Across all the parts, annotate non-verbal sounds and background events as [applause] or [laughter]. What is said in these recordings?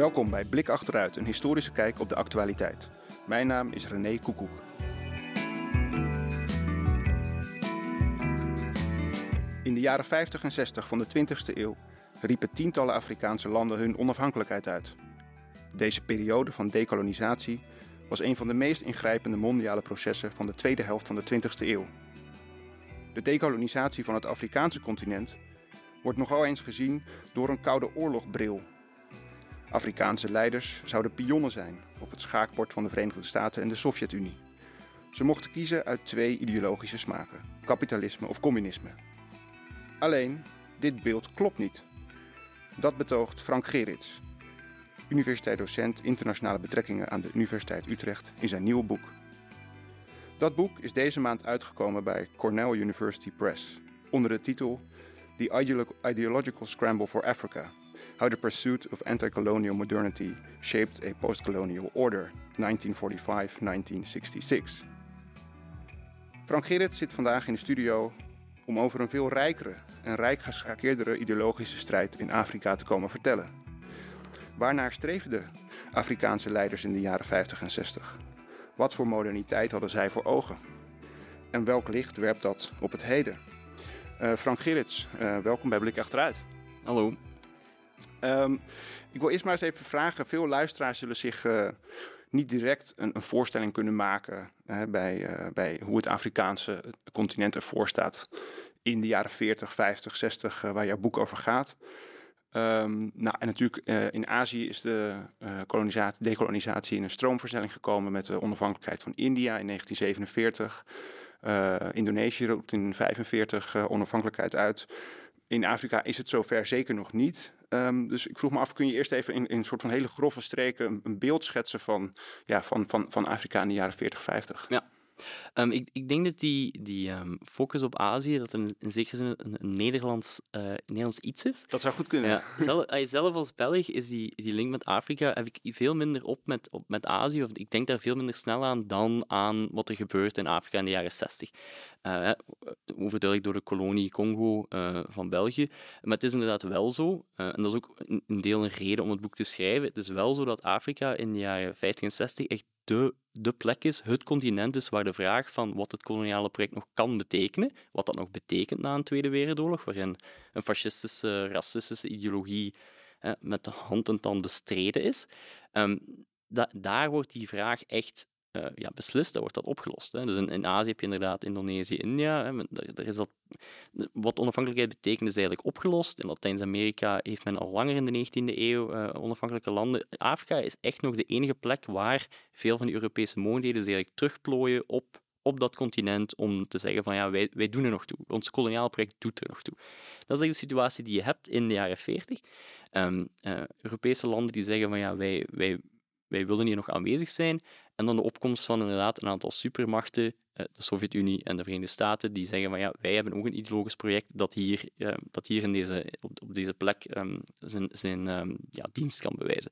Welkom bij Blik Achteruit, een historische kijk op de actualiteit. Mijn naam is René Koekoek. In de jaren 50 en 60 van de 20e eeuw riepen tientallen Afrikaanse landen hun onafhankelijkheid uit. Deze periode van dekolonisatie was een van de meest ingrijpende mondiale processen van de tweede helft van de 20e eeuw. De dekolonisatie van het Afrikaanse continent wordt nogal eens gezien door een koude oorlogbril. Afrikaanse leiders zouden pionnen zijn op het schaakbord van de Verenigde Staten en de Sovjet-Unie. Ze mochten kiezen uit twee ideologische smaken: kapitalisme of communisme. Alleen, dit beeld klopt niet. Dat betoogt Frank Gerits, universiteit-docent internationale betrekkingen aan de Universiteit Utrecht, in zijn nieuwe boek. Dat boek is deze maand uitgekomen bij Cornell University Press onder de titel The Ideological Scramble for Africa: How the Pursuit of Anti-Colonial Modernity Shaped a Post-Colonial Order, 1945-1966. Frank Gerrit zit vandaag in de studio om over een veel rijkere en rijk geschakeerdere ideologische strijd in Afrika te komen vertellen. Waarnaar streefden Afrikaanse leiders in de jaren 50 en 60? Wat voor moderniteit hadden zij voor ogen? En welk licht werpt dat op het heden? Uh, Frank Gerrits, uh, welkom bij Blik Achteruit. Hallo. Um, ik wil eerst maar eens even vragen. Veel luisteraars zullen zich uh, niet direct een, een, voorstelling kunnen maken bij, bij hoe het Afrikaanse continent ervoor staat in de jaren 40, 50, 60, waar jouw boek over gaat. Um, nou, en natuurlijk uh, in Azië is de kolonisatie, in een stroomversnelling gekomen met de onafhankelijkheid van India in 1947. Uh, Indonesië roept in 1945 onafhankelijkheid uit. In Afrika is het zover zeker nog niet. Um, dus ik vroeg me af, kun je eerst even in, in een soort van hele grove streken een, een beeld schetsen van, ja, van, van, van Afrika in de jaren 40, 50? Ja. Um, ik, ik, denk dat die, die um, focus op Azië, dat een, in zekere zin een, een Nederlands, uh, Nederlands iets is. Dat zou goed kunnen. Ja. zelf, zelf als Belg is die, die link met Afrika, heb ik veel minder op met, op met Azië. Of ik denk daar veel minder snel aan dan aan wat er gebeurt in Afrika in de jaren 60. Uh, overduidelijk door de kolonie Congo uh, van België. Maar het is inderdaad wel zo, en dat is ook een, een deel een reden om het boek te schrijven. Het is wel zo dat Afrika in de jaren 50 en 60 echt de, de plek is, het continent is waar de vraag van wat het koloniale project nog kan betekenen, wat dat nog betekent na een Tweede Wereldoorlog, waarin een fascistische, racistische ideologie met de hand en tand bestreden is, da daar wordt die vraag echt uh, ja, beslist, dan wordt dat opgelost. Hè. Dus in, in, Azië heb je inderdaad Indonesië, India. Hè. Daar, is dat, wat onafhankelijkheid betekent, is eigenlijk opgelost. In Latijns-Amerika heeft men al langer in de 19e eeuw uh, onafhankelijke landen. Afrika is echt nog de enige plek waar veel van die Europese mogelijkheden zich eigenlijk terugplooien op, op dat continent om te zeggen van ja, wij, wij doen er nog toe. Ons koloniaal project doet er nog toe. Dat is de situatie die je hebt in de jaren 40. Um, uh, Europese landen die zeggen van ja, wij, wij wij willen hier nog aanwezig zijn. En dan de opkomst van inderdaad een aantal supermachten, eh, de Sovjet-Unie en de Verenigde Staten, die zeggen van ja, wij hebben ook een ideologisch project dat hier, uh, dat hier in deze, op, deze plek um, zijn, zijn um, ja, dienst kan bewijzen.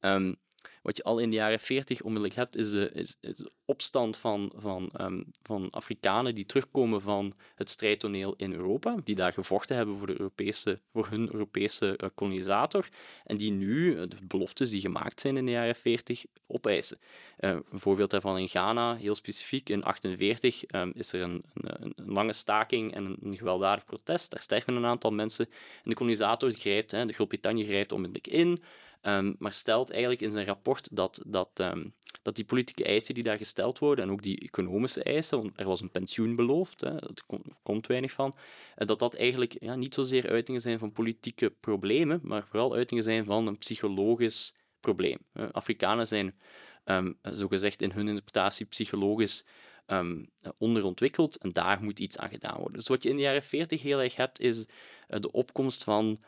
Um, wat je al in de jaren 40 onmiddellijk hebt, is de, is, opstand van, van, um, van Afrikanen die terugkomen van het strijdtoneel in Europa, die daar gevochten hebben voor, de Europese, voor hun Europese uh, kolonisator, en die nu uh, de beloftes die gemaakt zijn in de jaren 40 opeisen. Uh, een voorbeeld daarvan in Ghana, heel specifiek, in 1948 um, is er een, een, een, lange staking en een, een, gewelddadig protest. Daar sterven een aantal mensen en de kolonisator grijpt, hè, de Groot-Brittannië grijpt onmiddellijk in, Um, maar stelt eigenlijk in zijn rapport dat, dat, um, dat die politieke eisen die daar gesteld worden, en ook die economische eisen, want er was een pensioen beloofd, hè, er komt weinig van, dat dat eigenlijk ja, niet zozeer uitingen zijn van politieke problemen, maar vooral uitingen zijn van een psychologisch probleem. Afrikanen zijn, um, zogezegd in hun interpretatie, psychologisch onderontwikkeld en daar moet iets aan gedaan worden. Dus wat je in de jaren 40 heel erg hebt, is uh, de opkomst van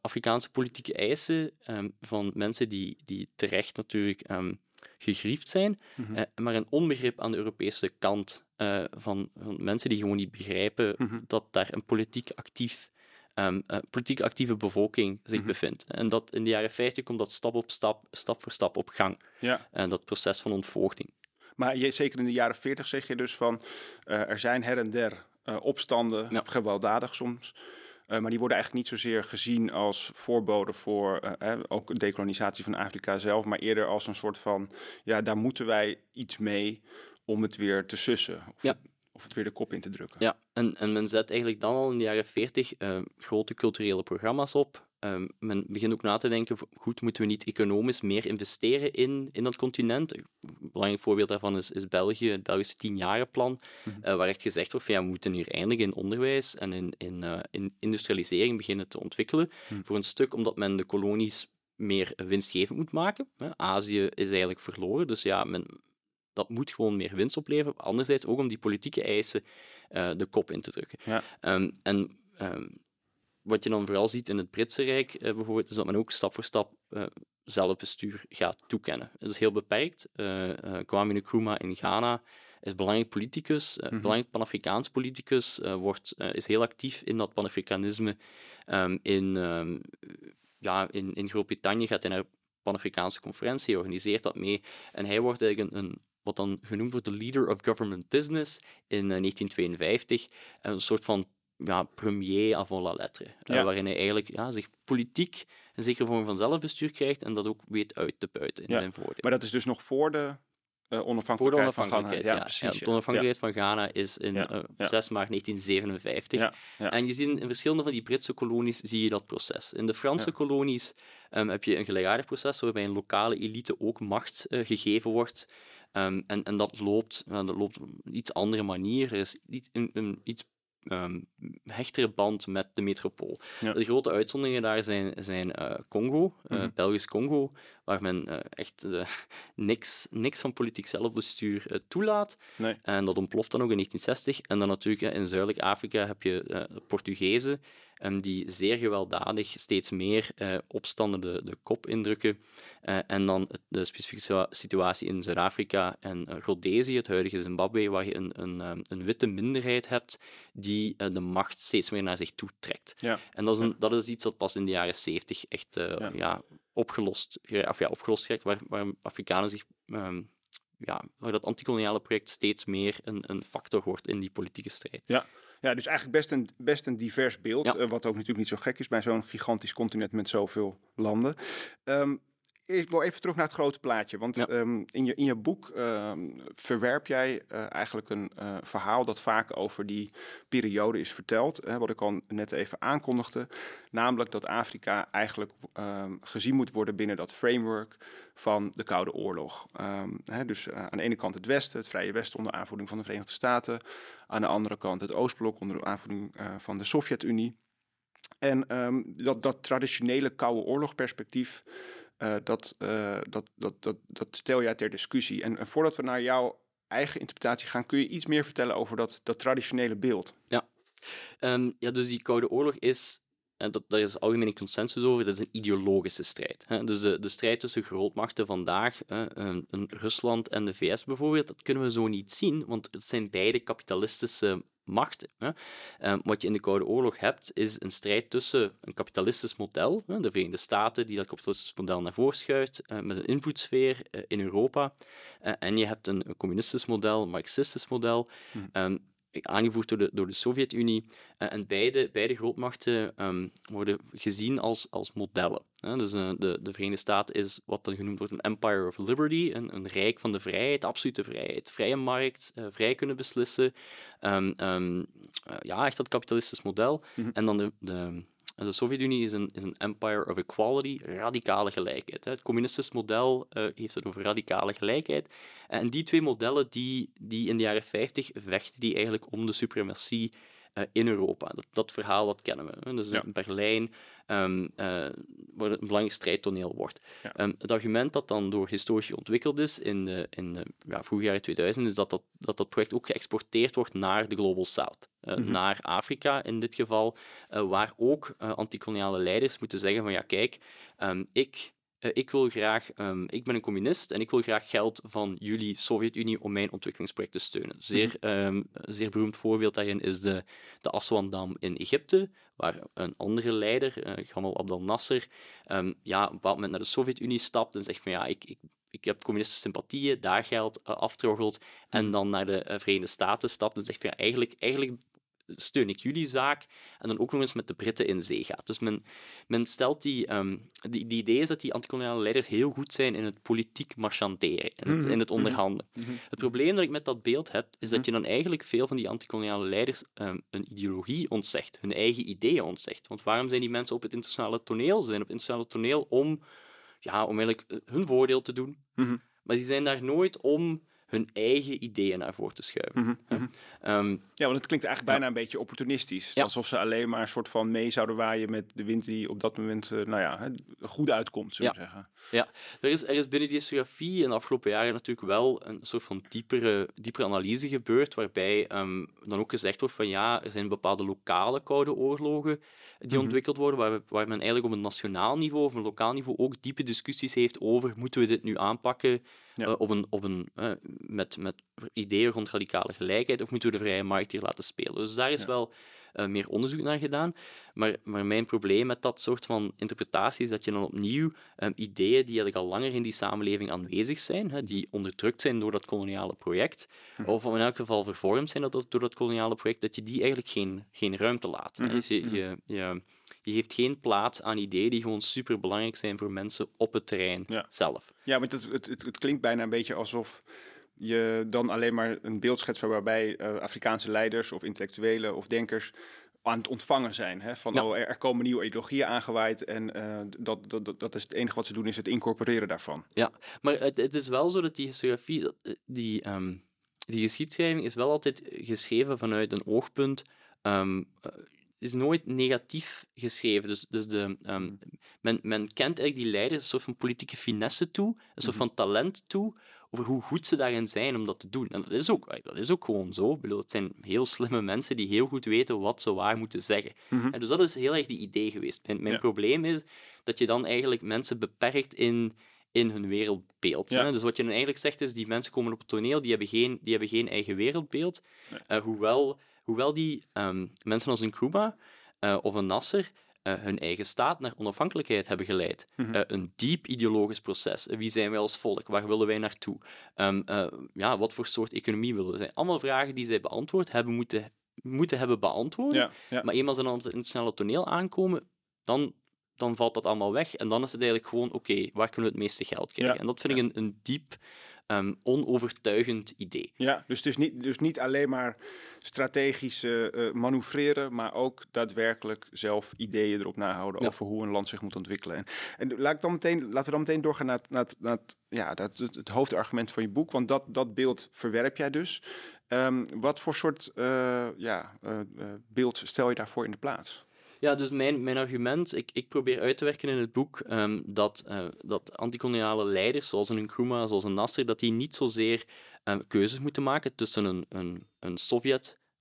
Afrikaanse politieke eisen um, van mensen die, die terecht natuurlijk um, gegriefd zijn, mm -hmm. uh, maar een onbegrip aan de Europese kant uh, van, van, mensen die gewoon niet begrijpen mm -hmm. dat daar een politiek actief um, politiek actieve bevolking zich mm -hmm. bevindt. En dat in de jaren 50 komt dat stap op stap, stap voor stap op gang. Ja. En dat proces van ontvoogding. Maar je, zeker in de jaren 40 zeg je dus van er zijn her en der opstanden, ja. gewelddadig soms. Maar die worden eigenlijk niet zozeer gezien als voorbode voor uh, ook de decolonisatie van Afrika zelf, maar eerder als een soort van, ja, daar moeten wij iets mee om het weer te sussen. Of, Ja. het, of het weer de kop in te drukken. Ja, en, en men zet eigenlijk dan al in de jaren 40 eh, grote culturele programma's op. Ehm, men begint ook na te denken, goed, moeten we niet economisch meer investeren in, in dat continent? Een belangrijk voorbeeld daarvan is, is België, het Belgische tienjarenplan, eh, waar echt gezegd wordt van ja, we moeten hier eindelijk in onderwijs en in, in, eh, in industrialisering beginnen te ontwikkelen. Voor een stuk omdat men de kolonies meer winstgevend moet maken. Hè. Azië is eigenlijk verloren, dus ja, men, dat moet gewoon meer winst opleveren. Anderzijds ook om die politieke eisen eh, de kop in te drukken. Ja. Ehm, en ehm, wat je dan vooral ziet in het Britse Rijk eh, bijvoorbeeld, is dat men ook stap voor stap eh, zelfbestuur gaat toekennen. Het is heel beperkt. Eh Kwame Nkrumah in Ghana is belangrijk politicus, Mhm. belangrijk Pan-Afrikaans politicus, wordt, is heel actief in dat Pan-Afrikanisme. Ehm, in, ehm, ja, in, in Groot-Brittannië gaat hij naar Pan-Afrikaanse conferentie, hij organiseert dat mee. En hij wordt eigenlijk een, een wat dan genoemd wordt de leader of government business in eh, 1952. Een soort van ja, premier avant la lettre. eh, Ja. waarin hij eigenlijk ja, zich politiek een zekere vorm van zelfbestuur krijgt en dat ook weet uit te buiten in Ja, zijn voordeel. Maar dat is dus nog voor de eh, Voor de onafhankelijkheid, onafhankelijkheid, van. Ghana. Ja, Ja, precies. de onafhankelijkheid van Ghana is in Ja, eh, ja. 6 maart 1957. Ja, ja. En je ziet in verschillende van die Britse kolonies zie je dat proces. In de Franse kolonies ehm, heb je een gelijkaardig proces waarbij een lokale elite ook macht gegeven wordt. Ehm, en, en dat loopt, dat loopt op een iets andere manier. Er is iets, een, een iets ehm, hechtere band met de metropool. Ja. De grote uitzonderingen daar zijn, zijn eh, Congo, eh, Mhm. Belgisch Congo, waar men eh, echt eh, [laughs] niks, niks van politiek zelfbestuur eh, toelaat. Nee. En dat ontploft dan ook in 1960. En dan natuurlijk in Zuidelijk Afrika heb je Portugezen, ehm, die zeer gewelddadig steeds meer opstanden de, de kop indrukken. En dan de specifieke situa- situatie in Zuid-Afrika en Rhodesië, het huidige Zimbabwe, waar je een, een, ehm, een witte minderheid hebt die de macht steeds meer naar zich toe trekt. Ja. En dat is, een, dat is iets dat pas in de jaren 70 echt Ja. ja. Opgelost, of ja, opgelost krijgt, waar, waar Afrikanen zich ehm, ja, waar dat antikoloniale project steeds meer een, een factor wordt in die politieke strijd. Ja, dus eigenlijk best een, best een divers beeld. Ja. eh, wat ook natuurlijk niet zo gek is bij zo'n gigantisch continent met zoveel landen. Ehm, ik wil even terug naar het grote plaatje. Want Ja. ehm, in, je, in je boek ehm, verwerp jij eh, eigenlijk een eh, verhaal dat vaak over die periode is verteld. Hè, wat ik al net even aankondigde. Namelijk dat Afrika eigenlijk ehm, gezien moet worden binnen dat framework van de Koude Oorlog. Hè, dus eh, aan de ene kant het Westen, het Vrije Westen onder aanvoering van de Verenigde Staten. Aan de andere kant het Oostblok onder aanvoering van de Sovjet-Unie. En dat, dat traditionele Koude Oorlogperspectief, eh, dat, eh, dat, dat, dat, dat stel jij ter discussie. En, voordat we naar jouw eigen interpretatie gaan, kun je iets meer vertellen over dat, dat traditionele beeld? Ehm, ja, dus die Koude Oorlog is, en dat, daar is algemene consensus over, dat is een ideologische strijd. Hè. Dus de, de strijd tussen grootmachten vandaag, hè, een, een Rusland en de VS bijvoorbeeld, dat kunnen we zo niet zien, want het zijn beide kapitalistische machten. Hè. Ehm, wat je in de Koude Oorlog hebt, is een strijd tussen een kapitalistisch model, hè, de Verenigde Staten die dat kapitalistisch model naar voren schuift, eh, met een invloedssfeer eh, in Europa, Eh, en je hebt een, een communistisch model, een marxistisch model, ehm, aangevoerd door de, door de Sovjet-Unie. Eh, en beide, beide grootmachten ehm, worden gezien als, als modellen. dus eh, de, de Verenigde Staten is wat dan genoemd wordt een empire of liberty, een, een rijk van de vrijheid, absolute vrijheid, vrije markt, eh, vrij kunnen beslissen. Ehm, ehm, eh, ja, echt dat kapitalistisch model. Mhm. En dan de, de, de Sovjet-Unie is een, is een empire of equality, radicale gelijkheid. Hè. Het communistisch model eh, heeft het over radicale gelijkheid. En die twee modellen, die, die in de jaren 50 vechten die eigenlijk om de suprematie eh, in Europa. Dat, dat verhaal dat kennen we. Hè. Dus Ja. in Berlijn, ehm, eh, waar het een belangrijk strijdtoneel wordt. Ja. Ehm, het argument dat dan door historici ontwikkeld is in de, in de ja, vroege jaren 2000, is dat dat, dat dat project ook geëxporteerd wordt naar de Global South. Eh, Mhm. Naar Afrika in dit geval, waar ook antikoloniale leiders moeten zeggen van ja, kijk, ehm, ik ik wil graag, ehm, ik ben een communist en ik wil graag geld van jullie Sovjet-Unie om mijn ontwikkelingsproject te steunen. Zeer, ehm, een zeer beroemd voorbeeld daarin is de, de Aswan-dam in Egypte, waar een andere leider, eh, Gamal Abdel Nasser, ehm, ja, op een bepaald moment naar de Sovjet-Unie stapt en zegt van ja, ik, ik, ik heb communistische sympathieën, daar geld uh, aftroggelt, en dan naar de uh, Verenigde Staten stapt en zegt van ja, eigenlijk, eigenlijk steun ik jullie zaak, en dan ook nog eens met de Britten in zee gaat. Dus men, men stelt die, ehm, die, die idee is dat die antikoloniale leiders heel goed zijn in het politiek marchanderen, in het, Mhm, in het mhm, onderhandelen. mhm. Het probleem dat ik met dat beeld heb, is dat je dan eigenlijk veel van die antikoloniale leiders ehm, een ideologie ontzegt, hun eigen ideeën ontzegt. Want waarom zijn die mensen op het internationale toneel? Ze zijn op het internationale toneel om, ja, om eigenlijk eh, hun voordeel te doen, maar die zijn daar nooit om hun eigen ideeën naar voren te schuiven. Mhm, mhm. Ehm, Ja, want het klinkt eigenlijk bijna een beetje opportunistisch. Ja. Alsof ze alleen maar een soort van mee zouden waaien met de wind die op dat moment, eh, nou ja, goed uitkomt, zullen we zeggen. Er is, er is binnen die historiografie in de afgelopen jaren natuurlijk wel een soort van diepere, diepere analyse gebeurd, waarbij ehm, dan ook gezegd wordt van ja, er zijn bepaalde lokale koude oorlogen die Mhm. ontwikkeld worden, waar, waar men eigenlijk op een nationaal niveau of een lokaal niveau ook diepe discussies heeft over moeten we dit nu aanpakken Ja. eh, op een, op een, eh, met, met ideeën rond radicale gelijkheid of moeten we de vrije markt hier laten spelen. Dus daar is Ja. wel eh, meer onderzoek naar gedaan. Maar, maar mijn probleem met dat soort van interpretatie is dat je dan opnieuw ehm, ideeën die eigenlijk al langer in die samenleving aanwezig zijn, hè, die onderdrukt zijn door dat koloniale project, Mhm. of in elk geval vervormd zijn dat, door dat koloniale project, dat je die eigenlijk geen, geen ruimte laat. hè. Mhm, Dus je, mhm. je, je, je geeft geen plaats aan ideeën die gewoon superbelangrijk zijn voor mensen op het terrein Ja. zelf. Ja, want het, het, het, het klinkt bijna een beetje alsof je dan alleen maar een beeld schetst waarbij eh, Afrikaanse leiders of intellectuelen of denkers aan het ontvangen zijn. Hè? Van, Ja. oh, er, er komen nieuwe ideologieën aangewaaid en eh, dat, dat, dat, dat is het enige wat ze doen, is het incorporeren daarvan. Maar het, het is wel zo dat die historiografie, dat, eh, die, ehm, die geschiedschrijving is wel altijd geschreven vanuit een oogpunt, ehm, eh, is nooit negatief geschreven. Dus, dus de, ehm, men, men kent eigenlijk die leiders een soort van politieke finesse toe, een soort Mhm. van talent toe, over hoe goed ze daarin zijn om dat te doen. En dat is ook, dat is ook gewoon zo. Ik bedoel, het zijn heel slimme mensen die heel goed weten wat ze waar moeten zeggen. Mhm. En dus dat is heel erg die idee geweest. Mijn, mijn Ja. probleem is dat je dan eigenlijk mensen beperkt in, in hun wereldbeeld. Ja. Hè? Dus wat je dan eigenlijk zegt is, die mensen komen op het toneel, die hebben geen, die hebben geen eigen wereldbeeld. Eh, hoewel, hoewel die ehm, mensen als een Cuba eh, of een Nasser eh, hun eigen staat naar onafhankelijkheid hebben geleid. Mhm. Eh, een diep ideologisch proces. Wie zijn wij als volk? Waar willen wij naartoe? Ehm, eh, ja, wat voor soort economie willen we zijn? Allemaal vragen die zij beantwoord hebben moeten, moeten hebben beantwoord. Ja, ja. Maar eenmaal ze dan op het internationale toneel aankomen, dan, dan valt dat allemaal weg. En dan is het eigenlijk gewoon, oké, waar kunnen we het meeste geld krijgen? Ja, En dat vind ik een, een diep, ehm, onovertuigend idee. Ja, dus, is niet, dus niet alleen maar strategisch eh, eh, manoeuvreren, maar ook daadwerkelijk zelf ideeën erop nahouden Ja. over hoe een land zich moet ontwikkelen. En, en laat ik dan meteen, laten we dan meteen doorgaan naar, naar, naar ja, dat, het, het hoofdargument van je boek, want dat, dat beeld verwerp jij dus. Ehm, wat voor soort eh, ja, beeld stel je daarvoor in de plaats? Ja, dus mijn, mijn argument, ik, ik probeer uit te werken in het boek ehm, dat, eh, dat leiders, zoals een Nkrumah, zoals een Nasser, dat die niet zozeer ehm, keuzes moeten maken tussen een, een, een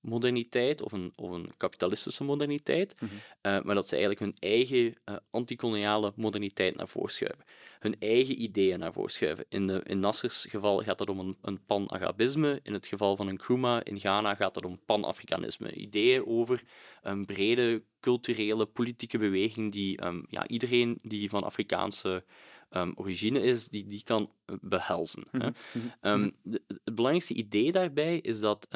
Sovjet-moderniteit of een, of een kapitalistische moderniteit, Mhm. eh, maar dat ze eigenlijk hun eigen eh, antikoloniale moderniteit naar voren schuiven. Hun eigen ideeën naar voren schuiven. In, de, in Nassers geval gaat het om een, een pan-Arabisme, in het geval van een Nkrumah in Ghana gaat het om pan-Afrikanisme. Ideeën over een brede culturele, politieke beweging die ehm, ja, iedereen die van Afrikaanse ehm, origine is, die, die kan eh, behelzen. hè. Mhm, mhm, Ehm, de- het belangrijkste idee daarbij is dat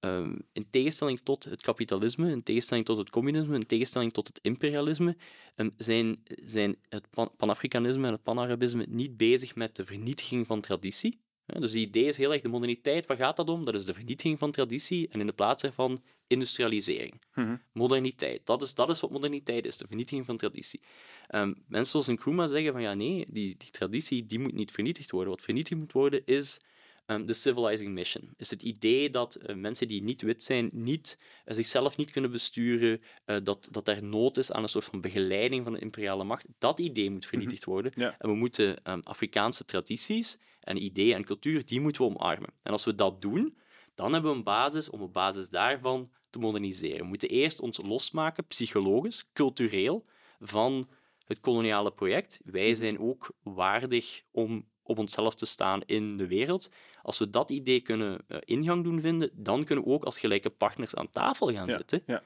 ehm, in tegenstelling tot het kapitalisme, in tegenstelling tot het communisme, in tegenstelling tot het imperialisme, ehm, zijn, zijn het pan- panafricanisme en het panarabisme niet bezig met de vernietiging van traditie. Dus die idee is heel erg de moderniteit. Waar gaat dat om? Dat is de vernietiging van traditie en in de plaats daarvan industrialisering mhm. moderniteit. Dat is, dat is wat moderniteit is, de vernietiging van traditie. Ehm, mensen zoals Nkrumah zeggen van ja, nee, die, die traditie die moet niet vernietigd worden. Wat vernietigd moet worden is ehm, de civilizing mission. Is het idee dat eh, mensen die niet wit zijn, niet, eh, zichzelf niet kunnen besturen, eh, dat, dat er nood is aan een soort van begeleiding van de imperiale macht. Dat idee moet vernietigd worden. Ja. En we moeten ehm, Afrikaanse tradities en ideeën en cultuur, die moeten we omarmen. En als we dat doen, dan hebben we een basis om op basis daarvan te moderniseren. We moeten eerst ons losmaken, psychologisch, cultureel, van het koloniale project. Wij zijn ook waardig om op onszelf te staan in de wereld. Als we dat idee kunnen eh, ingang doen vinden, dan kunnen we ook als gelijke partners aan tafel gaan Ja, zitten. ja.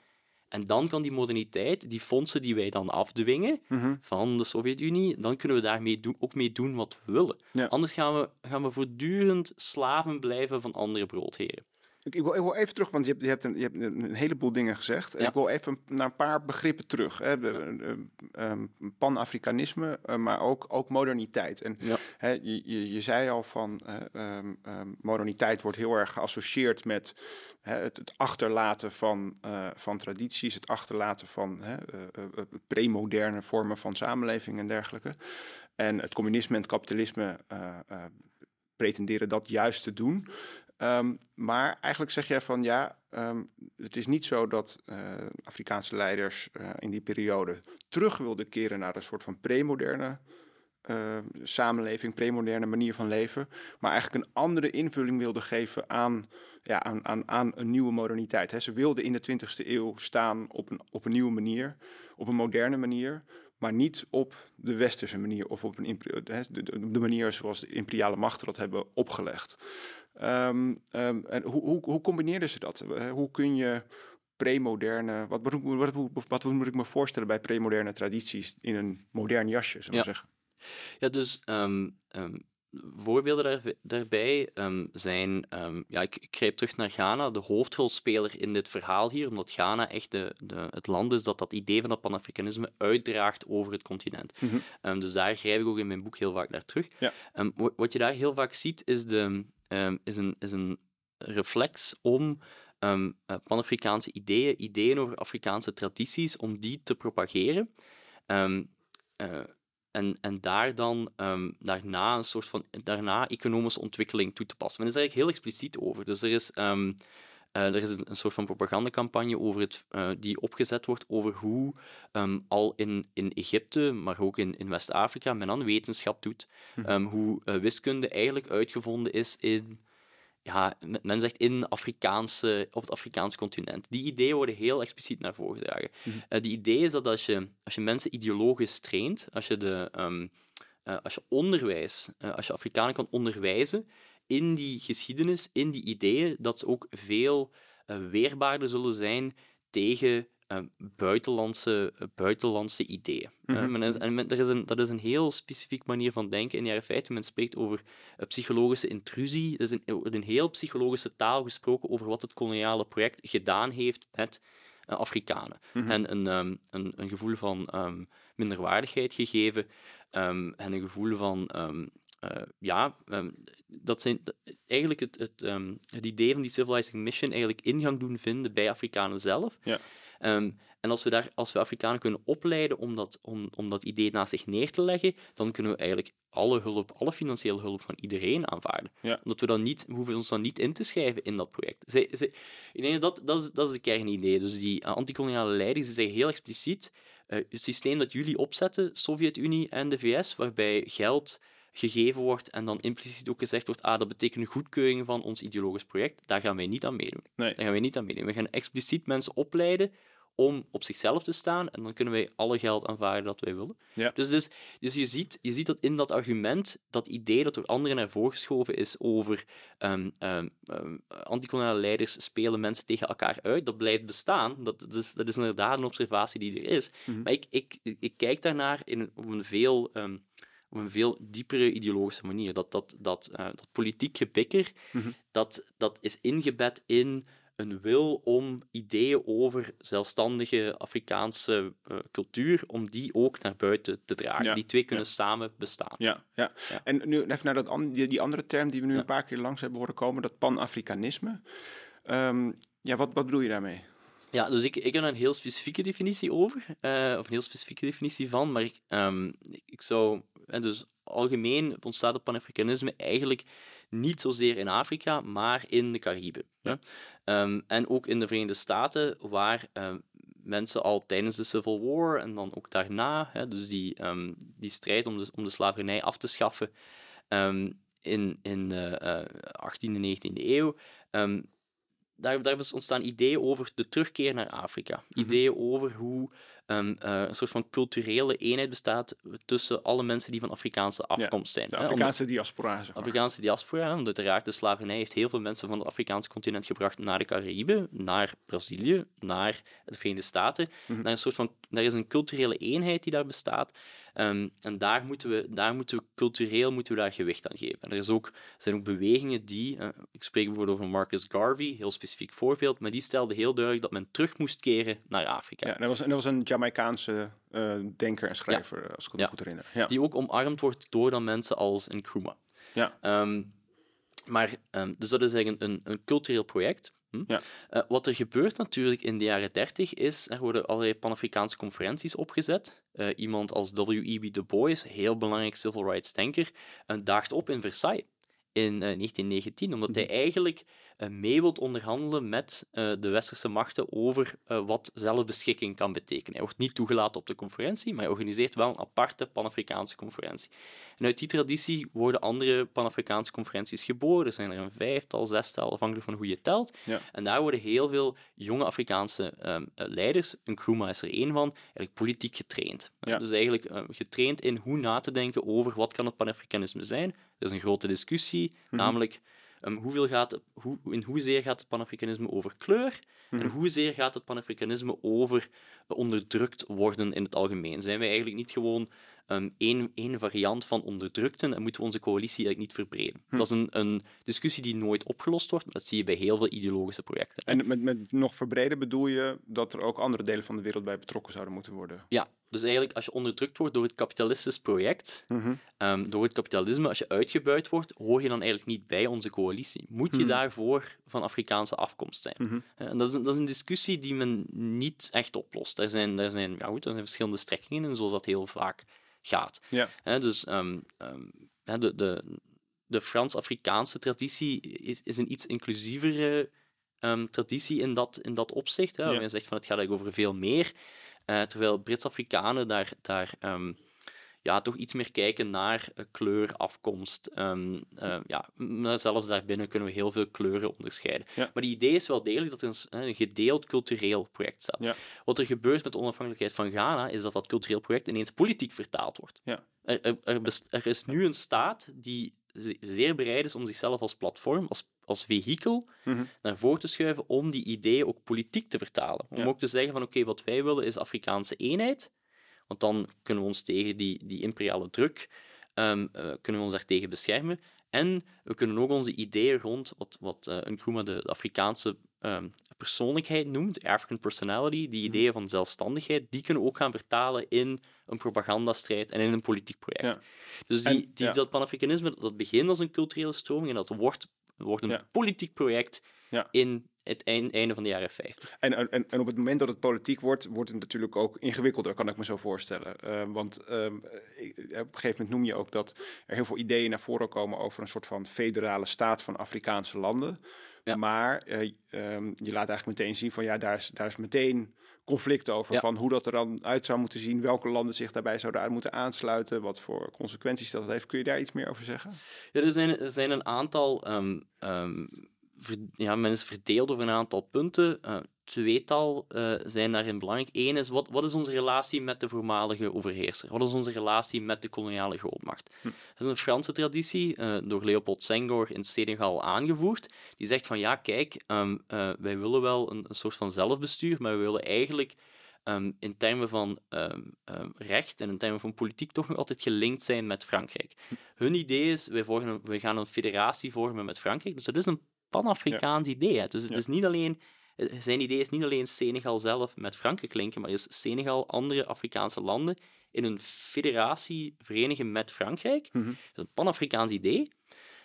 En dan kan die moderniteit, die fondsen die wij dan afdwingen Mhm. van de Sovjet-Unie, dan kunnen we daarmee doen, ook mee doen wat we willen. Ja. Anders gaan we, gaan we voortdurend slaven blijven van andere broodheren. Ik, ik, wil, ik wil even terug, want je hebt, je hebt, een, je hebt een heleboel dingen gezegd. En ik wil even naar een paar begrippen terug. Hè. De, um, Pan-Afrikanisme, uh, maar ook, ook moderniteit. En hè, je, je, je, zei al van uh, um, moderniteit wordt heel erg geassocieerd met het, het, achterlaten van, uh, van tradities, het achterlaten van uh, premoderne vormen van samenleving en dergelijke. En het communisme en het kapitalisme pretenderen dat juist te doen. Um, maar eigenlijk zeg jij van ja, um, het is niet zo dat uh, Afrikaanse leiders uh, in die periode terug wilden keren naar een soort van premoderne uh, samenleving, premoderne manier van leven, maar eigenlijk een andere invulling wilden geven aan, ja, aan, aan, aan een nieuwe moderniteit. Ze wilden in de 20e eeuw staan op een, op een nieuwe manier, op een moderne manier, maar niet op de westerse manier of op een, de, de, de manier zoals de imperiale machten dat hebben opgelegd. Um, um, en hoe, hoe, hoe combineerden ze dat? Hoe kun je premoderne, wat, wat, wat, wat, moet ik me voorstellen bij premoderne tradities in een modern jasje, we ja. zeggen? Ja, dus um, voorbeelden daar, daarbij zijn, ja, ik, ik grijp terug naar Ghana, de hoofdrolspeler in dit verhaal hier, omdat Ghana echt de, de, het land is dat dat idee van dat panafricanisme uitdraagt over het continent. Mm -hmm. dus daar grijp ik ook in mijn boek heel vaak naar terug. Ja. wat je daar heel vaak ziet, is de, is, een, is een reflex om uh, Pan-Afrikaanse ideeën, ideeën over Afrikaanse tradities, om die te propageren. Uh, en, en daar dan um, daarna een soort van daarna economische ontwikkeling toe te passen. Men is er eigenlijk heel expliciet over. Dus er is, um, uh, er is een, een, soort van propagandacampagne over het, uh, die opgezet wordt over hoe um, al in, in Egypte, maar ook in, in West-Afrika, men aan wetenschap doet. Mm. hoe uh, wiskunde eigenlijk uitgevonden is in ja, men zegt in Afrikaanse, op het Afrikaanse continent. Die ideeën worden heel expliciet naar voren gedragen. Mm -hmm. uh, die idee is dat als je, als je mensen ideologisch traint, als je, de, um, uh, als je onderwijs, uh, als je Afrikanen kan onderwijzen in die geschiedenis, in die ideeën, dat ze ook veel weerbaarder zullen zijn tegen buitenlandse, buitenlandse ideeën. Mm -hmm. is, en men, er is een, dat is een heel specifiek manier van denken in de jaren 50. Men spreekt over psychologische intrusie. Er is een, een heel psychologische taal gesproken over wat het koloniale project gedaan heeft met Afrikanen. Mm -hmm. En een, um, een, een, gevoel van um, minderwaardigheid gegeven um, en een gevoel van uh, ja, dat zijn eigenlijk het, het, het, idee van die civilizing mission eigenlijk ingang doen vinden bij Afrikanen zelf. Ja. Um, en als we, daar, als we Afrikanen kunnen opleiden om dat, om, om dat idee naast zich neer te leggen, dan kunnen we eigenlijk alle hulp, alle financiële hulp van iedereen aanvaarden. Ja. Omdat we, dan niet, we hoeven ons dan niet in te schrijven in dat project. Zij, zij, ik denk dat dat is, dat is de kernidee. Dus die uh, antikoloniale leiders die zeggen heel expliciet, uh, het systeem dat jullie opzetten, Sovjet-Unie en de VS, waarbij geld gegeven wordt en dan impliciet ook gezegd wordt, ah, dat betekent een goedkeuring van ons ideologisch project, daar gaan wij niet aan meedoen. Nee. Daar gaan wij niet aan meedoen. We gaan expliciet mensen opleiden om op zichzelf te staan en dan kunnen wij alle geld aanvaarden dat wij willen. Ja. Dus, dus, dus je, ziet, je ziet dat in dat argument, dat idee dat door anderen naar voren geschoven is over um, um, um, antikoloniale leiders spelen mensen tegen elkaar uit, dat blijft bestaan. Dat, dat, is, dat is inderdaad een observatie die er is. Mhm. Maar ik, ik, ik kijk daarnaar in, op een veel op een veel diepere ideologische manier. Dat, dat, dat, uh, dat politiek gebikker, Mhm. dat, dat is ingebed in een wil om ideeën over zelfstandige Afrikaanse uh, cultuur, om die ook naar buiten te dragen. Ja, Die twee kunnen ja. samen bestaan. Ja, ja. Ja. En nu even naar dat an- die, die andere term die we nu een paar keer langs hebben horen komen, dat pan-Afrikanisme. Ehm, ja, wat, wat bedoel je daarmee? Ja, dus ik, ik heb een heel specifieke definitie over, eh, of een heel specifieke definitie van, maar ik, ehm, ik, zou, en dus algemeen ontstaat het panafricanisme eigenlijk niet zozeer in Afrika, maar in de Cariben. Ja. Ehm, en ook in de Verenigde Staten, waar ehm, mensen al tijdens de Civil War en dan ook daarna, hè, dus die, ehm, die strijd om de, om de slavernij af te schaffen in, in de eh, 18e en 19e eeuw, daar, daar ontstaan ideeën over de terugkeer naar Afrika. Ideeën over hoe um, uh, een soort van culturele eenheid bestaat tussen alle mensen die van Afrikaanse afkomst zijn. De Afrikaanse diaspora. Zeg maar. Afrikaanse diaspora, omdat uiteraard de slavernij heeft heel veel mensen van het Afrikaanse continent gebracht naar de Caraïben, naar Brazilië, naar de Verenigde Staten. Mm naar een soort van, daar is een culturele eenheid die daar bestaat. Um, en daar moeten, we, daar moeten we cultureel moeten we daar gewicht aan geven. En er is ook, zijn ook bewegingen die, uh, ik spreek bijvoorbeeld over Marcus Garvey, heel specifiek voorbeeld, maar die stelde heel duidelijk dat men terug moest keren naar Afrika. Ja, dat was, dat was een Jamaicaanse uh, denker en schrijver, als ik me goed herinner. Ja. Die ook omarmd wordt door dan mensen als Nkrumah. Ja. Um, maar, um, dus dat is eigenlijk een, een cultureel project. Hm? Ja. Uh, wat er gebeurt natuurlijk in de jaren 30 is, er worden allerlei Pan-Afrikaanse conferenties opgezet. Uh, iemand als W.E.B. Du Bois, heel belangrijk civil rights denker, daagt op in Versailles in 1919, omdat hij mhm. eigenlijk uh, mee wilt onderhandelen met uh, de westerse machten over uh, wat zelfbeschikking kan betekenen. Hij wordt niet toegelaten op de conferentie, maar hij organiseert wel een aparte Pan-Afrikaanse conferentie. En uit die traditie worden andere Pan-Afrikaanse conferenties geboren. Er zijn er een vijftal, zestal, afhankelijk van hoe je telt. Ja. En daar worden heel veel jonge Afrikaanse um, leiders, Nkrumah is er één van, eigenlijk politiek getraind. Ja. Dus eigenlijk getraind in hoe na te denken over wat kan het Pan-Afrikanisme zijn. Er is een grote discussie, mhm. namelijk Um, hoeveel gaat hoe, in hoezeer gaat het Panafricanisme over kleur en mhm. hoezeer gaat het Panafricanisme over onderdrukt worden in het algemeen? Zijn wij eigenlijk niet gewoon um, één, één variant van onderdrukten en moeten we onze coalitie eigenlijk niet verbreden? Hm. Dat is een, een discussie die nooit opgelost wordt, maar dat zie je bij heel veel ideologische projecten. En met, met nog verbreden bedoel je dat er ook andere delen van de wereld bij betrokken zouden moeten worden? Ja, dus eigenlijk, als je onderdrukt wordt door het kapitalistisch project, mhm. ehm, door het kapitalisme, als je uitgebuit wordt, hoor je dan eigenlijk niet bij onze coalitie. Moet je mhm. daarvoor van Afrikaanse afkomst zijn? Mhm. En dat is, dat is, een discussie die men niet echt oplost. Er zijn, er zijn, ja goed, er zijn verschillende strekkingen in, zoals dat heel vaak gaat. Ja. dus um, de, de, de Frans-Afrikaanse traditie is, is een iets inclusievere traditie in dat, in dat opzicht. Hè. Ja. Men zegt van het gaat eigenlijk over veel meer. Uh, terwijl Brits-Afrikanen daar, daar um, ja, toch iets meer kijken naar uh, kleur, afkomst. Um, uh, ja, zelfs daarbinnen kunnen we heel veel kleuren onderscheiden. Ja. Maar die idee is wel degelijk dat er een, een gedeeld cultureel project staat. Ja. Wat er gebeurt met de onafhankelijkheid van Ghana, is dat dat cultureel project ineens politiek vertaald wordt. Ja. Er, er, er, er is nu een staat die zeer bereid is om zichzelf als platform, als, als vehikel, mhm. naar voren te schuiven om die ideeën ook politiek te vertalen. Om ook te zeggen van oké, wat wij willen is Afrikaanse eenheid, want dan kunnen we ons tegen die, die imperiale druk, um, uh, kunnen we ons daartegen beschermen. En we kunnen ook onze ideeën rond wat, wat uh, Nkrumah de, de Afrikaanse um, persoonlijkheid noemt, African personality, die mhm. ideeën van zelfstandigheid, die kunnen we ook gaan vertalen in een propagandastrijd en in een politiek project. Dus die, die, dat Panafricanisme, dat begint als een culturele stroming en dat wordt, wordt een politiek project in het einde van de jaren 50. En, en, en op het moment dat het politiek wordt, wordt het natuurlijk ook ingewikkelder, kan ik me zo voorstellen. Uh, want uh, op een gegeven moment noem je ook dat er heel veel ideeën naar voren komen over een soort van federale staat van Afrikaanse landen. Maar uh, je laat eigenlijk meteen zien van ja, daar is, daar is meteen conflict over. Van hoe dat er dan uit zou moeten zien, welke landen zich daarbij zouden moeten aansluiten, wat voor consequenties dat heeft. Kun je daar iets meer over zeggen? Ja, er zijn, er zijn een aantal um, ja, men is verdeeld over een aantal punten. Uh, tweetal uh, zijn daarin belangrijk. Eén is, wat, wat is onze relatie met de voormalige overheerser? Wat is onze relatie met de koloniale grootmacht? Hm. Dat is een Franse traditie, uh, door Leopold Senghor in Senegal aangevoerd. Die zegt van, ja, kijk, um, wij willen wel een, een, soort van zelfbestuur, maar we willen eigenlijk um, in termen van um, recht en in termen van politiek toch nog altijd gelinkt zijn met Frankrijk. Hm. Hun idee is, wij, vormen, wij gaan een federatie vormen met Frankrijk. Dus dat is een Pan-Afrikaans idee. Dus het is niet alleen, eh, zijn idee is niet alleen Senegal zelf met Frankrijk linken, maar is Senegal andere Afrikaanse landen in een federatie verenigen met Frankrijk. Mm Dat is een Pan-Afrikaans idee.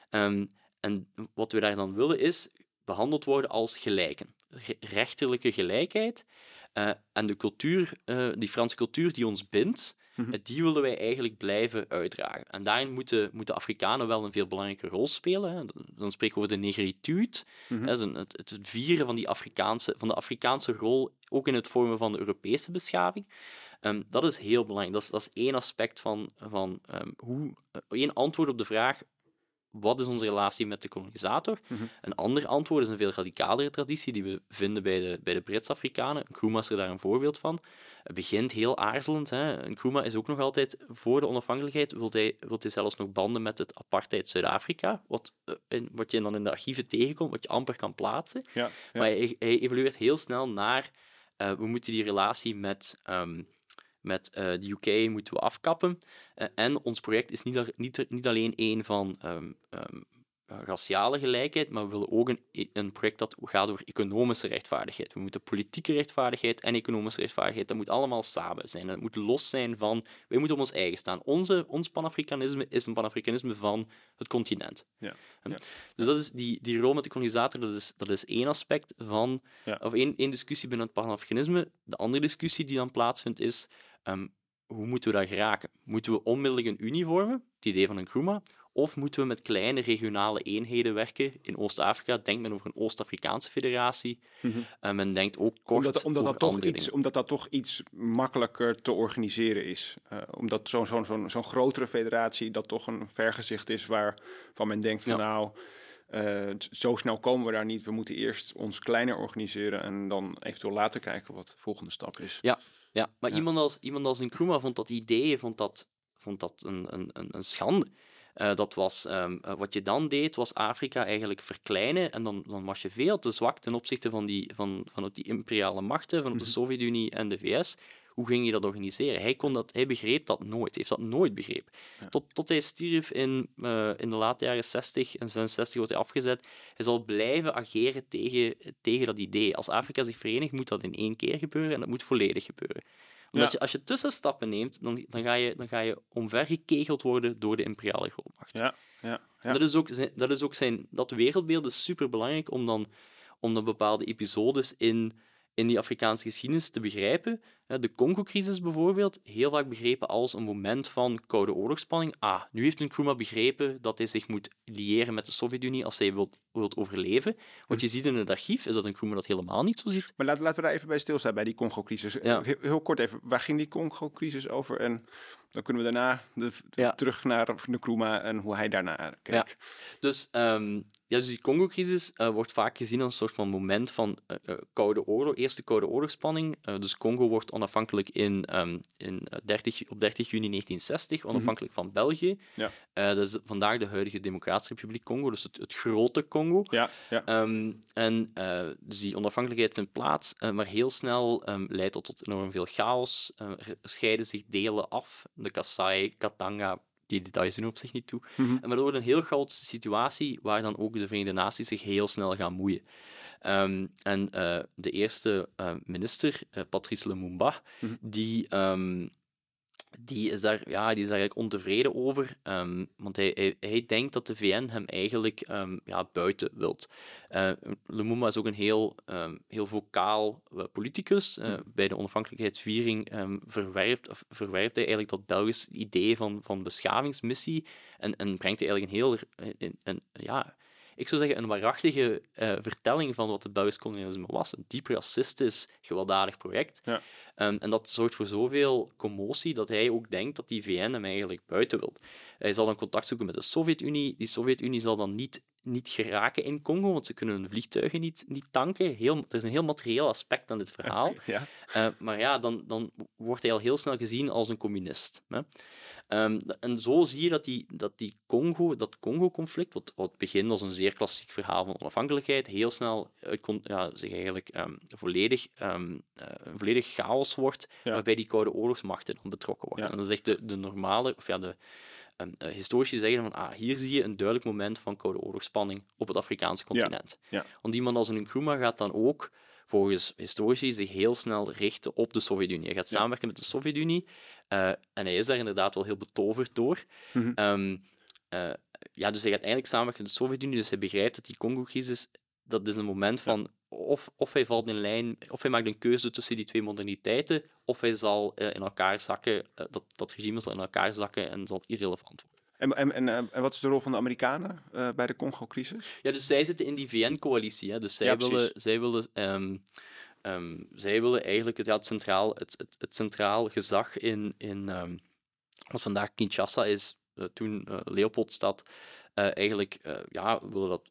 Ehm, en wat we daar dan willen is behandeld worden als gelijken. Rechterlijke gelijkheid. Uh, en de cultuur, uh, die Franse cultuur die ons bindt, Mhm. Die willen wij eigenlijk blijven uitdragen. En daarin moeten, moeten Afrikanen wel een veel belangrijke rol spelen. Hè. Dan spreken we over de negritude, mm het, het, vieren van, die Afrikaanse, van de Afrikaanse rol, ook in het vormen van de Europese beschaving. Um, dat is heel belangrijk. Dat is, dat is één aspect van, van um, hoe, uh, één antwoord op de vraag wat is onze relatie met de kolonisator? Mhm. Een ander antwoord is een veel radicalere traditie die we vinden bij de, bij de Brits-Afrikanen. Nkrumah is er daar een voorbeeld van. Het begint heel aarzelend. Hè. Nkrumah is ook nog altijd voor de onafhankelijkheid, wil hij, wil hij zelfs nog banden met het apartheid Zuid-Afrika, wat, eh, in, wat je dan in de archieven tegenkomt, wat je amper kan plaatsen. Ja, ja. Maar hij, hij evolueert heel snel naar, eh, we moeten die relatie met... ehm, met eh, de UK moeten we afkappen. Eh, en ons project is niet, niet, niet alleen één van eh, raciale gelijkheid, maar we willen ook een, een project dat gaat over economische rechtvaardigheid. We moeten politieke rechtvaardigheid en economische rechtvaardigheid, dat moet allemaal samen zijn. Het moet los zijn van, wij moeten op ons eigen staan. Onze, ons panafricanisme is een panafricanisme van het continent. Ja, ja. Dus dat is die, die rol met de kolonisator, dat is, dat is één aspect van, Ja. of één, één discussie binnen het panafricanisme. De andere discussie die dan plaatsvindt is, ehm, hoe moeten we daar geraken? Moeten we onmiddellijk een unie vormen, het idee van een Nkrumah, of moeten we met kleine regionale eenheden werken in Oost-Afrika? Denkt men over een Oost-Afrikaanse federatie. En men denkt ook kort Omdat, dat toch andere iets, dingen. omdat dat toch iets makkelijker te organiseren is. Eh, omdat zo'n zo'n zo'n zo'n grotere federatie dat toch een vergezicht is waarvan men denkt van Ja. nou, eh, zo snel komen we daar niet. We moeten eerst ons kleiner organiseren en dan eventueel later kijken wat de volgende stap is. Ja, ja. maar Ja. Iemand, als, iemand als Nkrumah vond dat idee vond dat, vond dat een, een, een, een schande. Eh, dat was, ehm, eh, wat je dan deed, was Afrika eigenlijk verkleinen en dan, dan was je veel te zwak ten opzichte van die, van, van die imperiale machten, van de Mhm. Sovjet-Unie en de VS. Hoe ging je dat organiseren? Hij, kon dat, hij begreep dat nooit, heeft dat nooit begrepen. Tot, tot hij stierf in, eh, in de late jaren 60 en 66 wordt hij afgezet. Hij zal blijven ageren tegen, tegen dat idee. Als Afrika zich verenigt, moet dat in één keer gebeuren en dat moet volledig gebeuren. Omdat Ja. je, als je tussenstappen neemt, dan, dan, ga je, dan ga je omvergekegeld worden door de imperiale grootmacht. Ja, ja, ja. Dat is ook dat, is ook zijn, dat wereldbeeld is superbelangrijk om dan, om dan bepaalde episodes in, in die Afrikaanse geschiedenis te begrijpen. De Congo-crisis bijvoorbeeld, heel vaak begrepen als een moment van koude oorlogsspanning. Ah, nu heeft Nkrumah begrepen dat hij zich moet liëren met de Sovjet-Unie als hij wilt, wilt overleven. Wat je ziet in het archief is dat Nkrumah dat helemaal niet zo ziet. Maar laten, laten we daar even bij stilstaan, bij die Congo-crisis. Ja. Heel, heel kort even, waar ging die Congo-crisis over? En dan kunnen we daarna de, Ja. terug naar Nkrumah en hoe hij daarna keek. Dus, ehm, ja, dus die Congo-crisis eh, wordt vaak gezien als een soort van moment van eh, eh, Koude Oorlog, Eerste Koude Oorlogsspanning. Dus Congo wordt onafhankelijk in, ehm, in, eh, 30, op 30 juni 1960, onafhankelijk van België. Ja. Eh, dat is vandaag de huidige Democratische Republiek Congo, dus het, het grote Congo. Ja, ja. Ehm, en eh, dus die onafhankelijkheid vindt plaats, eh, maar heel snel ehm, leidt dat tot enorm veel chaos. Eh, er scheiden zich delen af. De Kasai, Katanga, die details doen op zich niet toe. Mhm. En maar dat wordt een heel chaotische situatie waar dan ook de Verenigde Naties zich heel snel gaan moeien. Ehm, en eh, de eerste eh, minister, eh, Patrice Lumumba, Mhm. die, ehm, die, is daar, ja, die is daar eigenlijk ontevreden over, ehm, want hij, hij, hij denkt dat de VN hem eigenlijk ehm, ja, buiten wilt. Eh, Lumumba is ook een heel, ehm, heel vocaal eh, politicus. Eh, Bij de onafhankelijkheidsviering verwerft, verwerft hij eigenlijk dat Belgisch idee van, van beschavingsmissie en, en brengt hij eigenlijk een heel... Een, een, ja, ik zou zeggen, een waarachtige eh, vertelling van wat het Belgisch kolonialisme was. Een diep racistisch, gewelddadig project. Ja. Ehm, en dat zorgt voor zoveel commotie dat hij ook denkt dat die VN hem eigenlijk buiten wil. Hij zal dan contact zoeken met de Sovjet-Unie. Die Sovjet-Unie zal dan niet, niet geraken in Congo, want ze kunnen hun vliegtuigen niet, niet tanken. Heel, er is een heel materieel aspect aan dit verhaal. [laughs] ja. Eh, maar ja, dan, dan wordt hij al heel snel gezien als een communist. Hè? Ehm, en zo zie je dat die, dat die Congo, dat Congo-conflict, wat, wat begint als een zeer klassiek verhaal van onafhankelijkheid, heel snel uitkomt, ja, zich eigenlijk ehm, volledig, ehm, eh, een volledig chaos wordt, Ja. waarbij die Koude Oorlogsmachten dan betrokken worden. Ja. En dat is echt de, de normale, of ja, de eh, historici zeggen van, ah, hier zie je een duidelijk moment van Koude Oorlogsspanning op het Afrikaanse continent. Ja. Want iemand als een Nkrumah gaat dan ook volgens historici zich heel snel richten op de Sovjet-Unie. Hij gaat Ja. samenwerken met de Sovjet-Unie eh, en hij is daar inderdaad wel heel betoverd door. Mhm. Ehm, eh, ja, dus hij gaat eindelijk samenwerken met de Sovjet-Unie, dus hij begrijpt dat die Congo-crisis, dat is een moment van of, of hij valt in lijn, of hij maakt een keuze tussen die twee moderniteiten, of hij zal eh, in elkaar zakken, eh, dat, dat regime zal in elkaar zakken en zal irrelevant worden. En, en, en, eh, en wat is de rol van de Amerikanen bij de Congo-crisis? Ja, dus zij zitten in die VN-coalitie. hè. Dus zij Ja, willen, zij willen, ehm, ehm, zij willen eigenlijk het, ja, het, centraal, het, het, het centraal gezag in, in ehm, wat vandaag Kinshasa is, toen Leopoldstad, eigenlijk ja, willen dat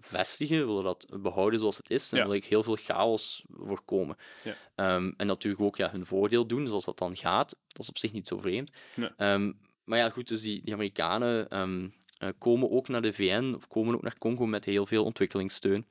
vestigen, willen dat behouden zoals het is en ja. wil ik heel veel chaos voorkomen. Ja. Um, en natuurlijk ook ja, hun voordeel doen, zoals dat dan gaat. Dat is op zich niet zo vreemd. Um, maar ja, goed, dus die, die Amerikanen um, uh, komen ook naar de VN, of komen ook naar Congo met heel veel ontwikkelingssteun.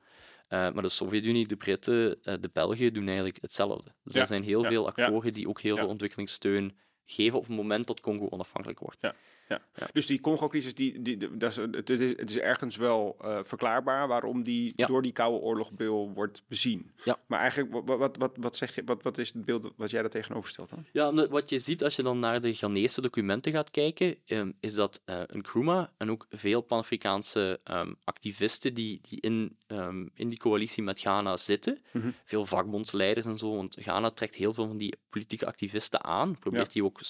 Uh, maar de Sovjet-Unie, de Britten, uh, de Belgen doen eigenlijk hetzelfde. Dus er zijn heel veel actoren die ook heel veel ontwikkelingssteun geven op het moment dat Congo onafhankelijk wordt. Ja. Ja. Dus die Congo-crisis, die, die, dat is, het, is, het is ergens wel uh, verklaarbaar waarom die door die Koude Oorlogbril wordt bezien. Ja. Maar eigenlijk, wat, wat, wat, wat, zeg je, wat, wat is het beeld wat jij daar tegenover stelt dan? Ja, wat je ziet als je dan naar de Ghanese documenten gaat kijken, um, is dat uh, een Nkrumah en ook veel Pan-Afrikaanse um, activisten die, die in, um, in die coalitie met Ghana zitten, mm -hmm. veel vakbondsleiders en zo, want Ghana trekt heel veel van die politieke activisten aan, probeert die ook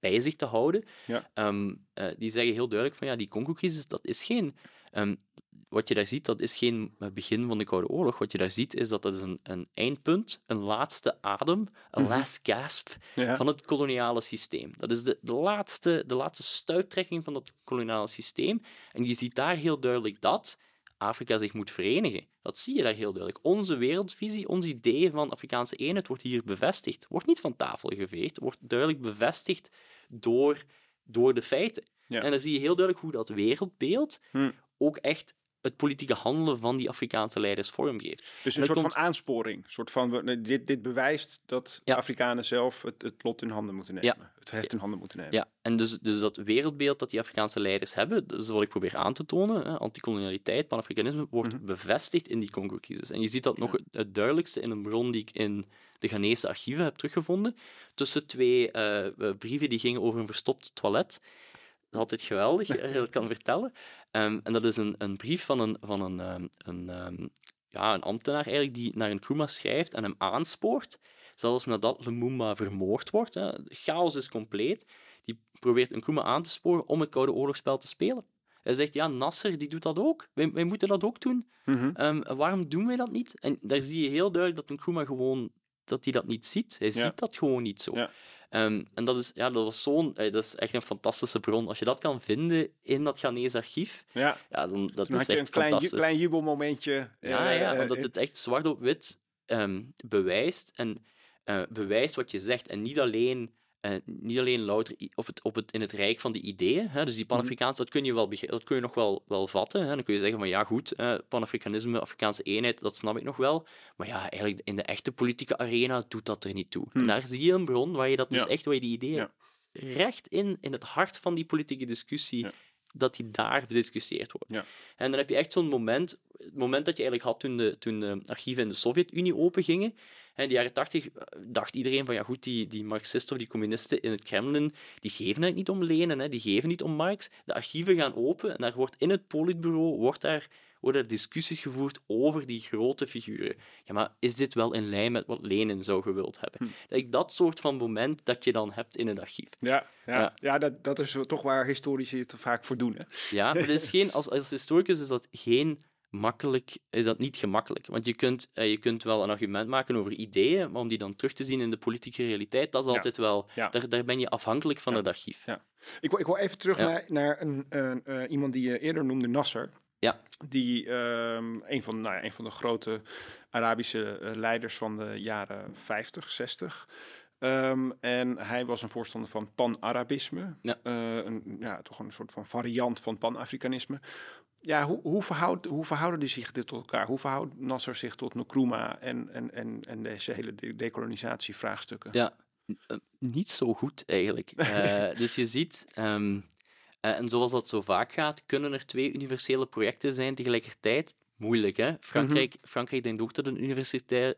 bij zich te houden. Ja. Um, uh, die zeggen heel duidelijk van ja, die Congo-crisis, dat is geen... Um, wat je daar ziet, dat is geen begin van de Koude Oorlog. Wat je daar ziet, is dat dat is een, een eindpunt, een laatste adem, een mm -hmm. last gasp ja. van het koloniale systeem. Dat is de, de, laatste, de laatste stuittrekking van dat koloniale systeem. En je ziet daar heel duidelijk dat Afrika zich moet verenigen. Dat zie je daar heel duidelijk. Onze wereldvisie, ons idee van Afrikaanse eenheid wordt hier bevestigd. Wordt niet van tafel geveegd, wordt duidelijk bevestigd door, door de feiten. En dan zie je heel duidelijk hoe dat wereldbeeld hm. ook echt het politieke handelen van die Afrikaanse leiders vormgeeft. Dus een soort van aansporing. Soort van, dit, dit bewijst dat ja. Afrikanen zelf het, het lot in handen moeten nemen. Ja. Het heft in handen moeten nemen. Ja, en dus, dus dat wereldbeeld dat die Afrikaanse leiders hebben, dus wat ik probeer aan te tonen, anticolonialiteit, panafricanisme, wordt mm -hmm. bevestigd in die Congo-crisis. En je ziet dat nog het duidelijkste in een bron die ik in de Ghanese archieven heb teruggevonden, tussen twee uh, brieven die gingen over een verstopt toilet altijd geweldig, als je dat kan vertellen. Um, en dat is een, een brief van een, van een, um, een, um, ja, een ambtenaar eigenlijk die naar een Nkrumah schrijft en hem aanspoort, zelfs nadat Lumumba vermoord wordt. Hè. Chaos is compleet. Die probeert een Nkrumah aan te sporen om het Koude Oorlogsspel te spelen. Hij zegt, ja, Nasser die doet dat ook. Wij, wij moeten dat ook doen. Mm -hmm. waarom doen wij dat niet? En daar zie je heel duidelijk dat Nkrumah gewoon dat hij dat niet ziet. Hij ja. ziet dat gewoon niet zo. Ja. Um, en dat is, ja, dat was zo'n, dat is echt een fantastische bron. Als je dat kan vinden in dat Ghanese archief, ja. Ja, dan dat is echt een klein, fantastisch. klein jubelmomentje. Ja, uh, ja omdat uh, het echt zwart op wit um, bewijst en bewijst wat je zegt. En niet alleen uh, niet alleen louter op het, op het, in het rijk van die ideeën. Hè, dus die Panafrikaanse, dat kun je, wel, dat kun je nog wel, wel vatten. Hè. Dan kun je zeggen van ja, goed, uh, Panafricanisme, Afrikaanse eenheid, dat snap ik nog wel. Maar ja, eigenlijk in de echte politieke arena doet dat er niet toe. En Hmm. daar zie je een bron waar je dat dus Ja. echt, waar je die ideeën Ja. recht in, in het hart van die politieke discussie. Dat die daar bediscussieerd wordt. Ja. En dan heb je echt zo'n moment, het moment dat je eigenlijk had toen de, toen de archieven in de Sovjet-Unie opengingen. En in de jaren tachtig dacht iedereen van, ja goed, die, die marxisten of die communisten in het Kremlin, die geven het niet om Lenin, hè, die geven niet om Marx. De archieven gaan open en daar wordt in het politbureau wordt daar, worden er discussies gevoerd over die grote figuren. Ja, maar is dit wel in lijn met wat Lenin zou gewild hebben? Hm. Dat, ik dat soort van moment dat je dan hebt in het archief. Ja, ja, Ja. ja. dat, dat is toch waar historici het vaak voor doen. Hè? Ja, maar is [laughs] geen, als, als historicus is dat geen makkelijk, is dat niet gemakkelijk. Want je kunt, eh, je kunt wel een argument maken over ideeën, maar om die dan terug te zien in de politieke realiteit, dat is Ja. altijd wel, Ja. daar, daar ben je afhankelijk van Ja. het archief. Ja. Ik, wil, ik wil even terug naar, naar een, een, eh, iemand die je eerder noemde, Nasser. Ja. Die ehm, een, van, nou ja, een van de grote Arabische eh, leiders van de jaren 50, 60. Ehm, en hij was een voorstander van pan-Arabisme. Ja. Eh, een, ja, toch een soort van variant van pan-Afrikanisme. Ja, hoe, hoe, verhoudt, hoe verhouden die zich dit tot elkaar? Hoe verhoudt Nasser zich tot Nkrumah en, en, en, en deze hele de- decolonisatievraagstukken? Ja, eh, niet zo goed eigenlijk. [laughs] Dus je ziet, ehm, eh, en zoals dat zo vaak gaat, kunnen er twee universele projecten zijn tegelijkertijd. Moeilijk, hè? Frankrijk, Frankrijk denkt ook dat het een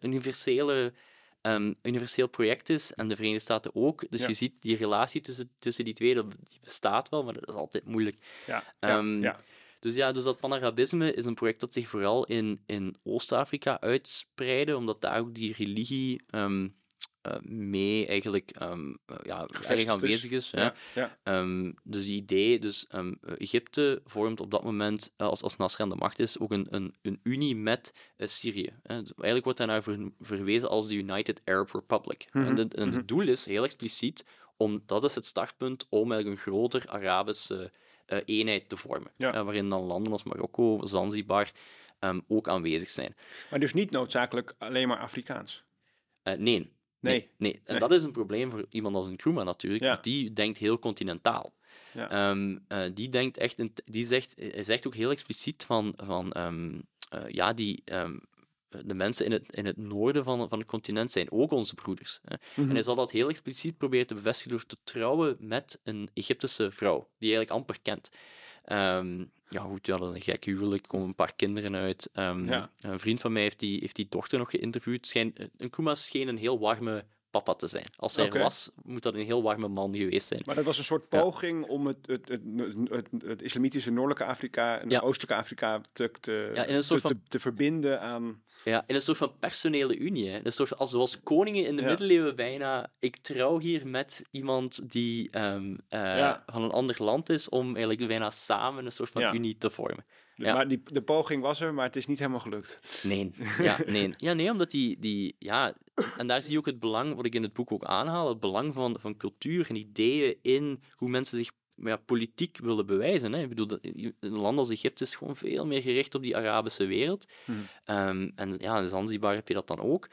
universele, ehm, universeel project is, en de Verenigde Staten ook. Dus Ja. je ziet die relatie tussen, tussen die twee, dat, die bestaat wel, maar dat is altijd moeilijk. Ja, Ehm, ja. Dus ja, dus dat Panarabisme is een project dat zich vooral in, in Oost-Afrika uitspreidde, omdat daar ook die religie ehm, eh, mee eigenlijk eh, ja, is. aanwezig is. ja, ja. Ehm, dus die idee, dus ehm, Egypte vormt op dat moment, eh, als, als Nasser aan de macht is, ook een, een, een unie met eh, Syrië. Hè. Dus eigenlijk wordt daarnaar ver- verwezen als de United Arab Republic. Mhm, En, de- en mhm. het doel is heel expliciet, om, dat is het startpunt om eigenlijk een groter Arabische eh, eenheid te vormen. Ja. Eh, waarin dan landen als Marokko, Zanzibar ook aanwezig zijn. Maar dus niet noodzakelijk alleen maar Afrikaans. Eh, nee. Nee. nee. En Nee. dat is een probleem voor iemand als Nkrumah natuurlijk, Ja. want die denkt heel continentaal. Ja. Ehm, eh, die denkt echt, in- die zegt, hij zegt ook heel expliciet van, van ehm, eh, ja, die, ehm, de mensen in het, in het noorden van, van het continent zijn ook onze broeders. Hè. Mhm. En hij zal dat heel expliciet proberen te bevestigen door te trouwen met een Egyptische vrouw, die hij eigenlijk amper kent. Ja, goed, ja, dat is een gek huwelijk, er komen een paar kinderen uit. Ehm, Ja. Een vriend van mij heeft die, heeft die dochter nog geïnterviewd. Schijn, een Kuma scheen een heel warme papa te zijn. Als hij er was, moet dat een heel warme man geweest zijn. Maar dat was een soort Ja. poging om het, het, het, het, islamitische noordelijke Afrika en Ja. oostelijke Afrika te, te, Ja, te, van- te, te verbinden aan... Ja, in een soort van personele unie. Hè. Een soort, als, zoals koningen in de middeleeuwen bijna. Ik trouw hier met iemand die ehm, eh, van een ander land is, om eigenlijk bijna samen een soort van unie te vormen. Ja. Maar die, de poging was er, maar het is niet helemaal gelukt. Nee, ja, nee. [laughs] Ja, nee, omdat die, die, ja, en daar zie je ook het belang, wat ik in het boek ook aanhaal, het belang van, van cultuur en ideeën in hoe mensen zich ja, politiek willen bewijzen. Hè. Ik bedoel, een land als Egypte is gewoon veel meer gericht op die Arabische wereld. Hmm. Ehm, en ja, in Zanzibar heb je dat dan ook.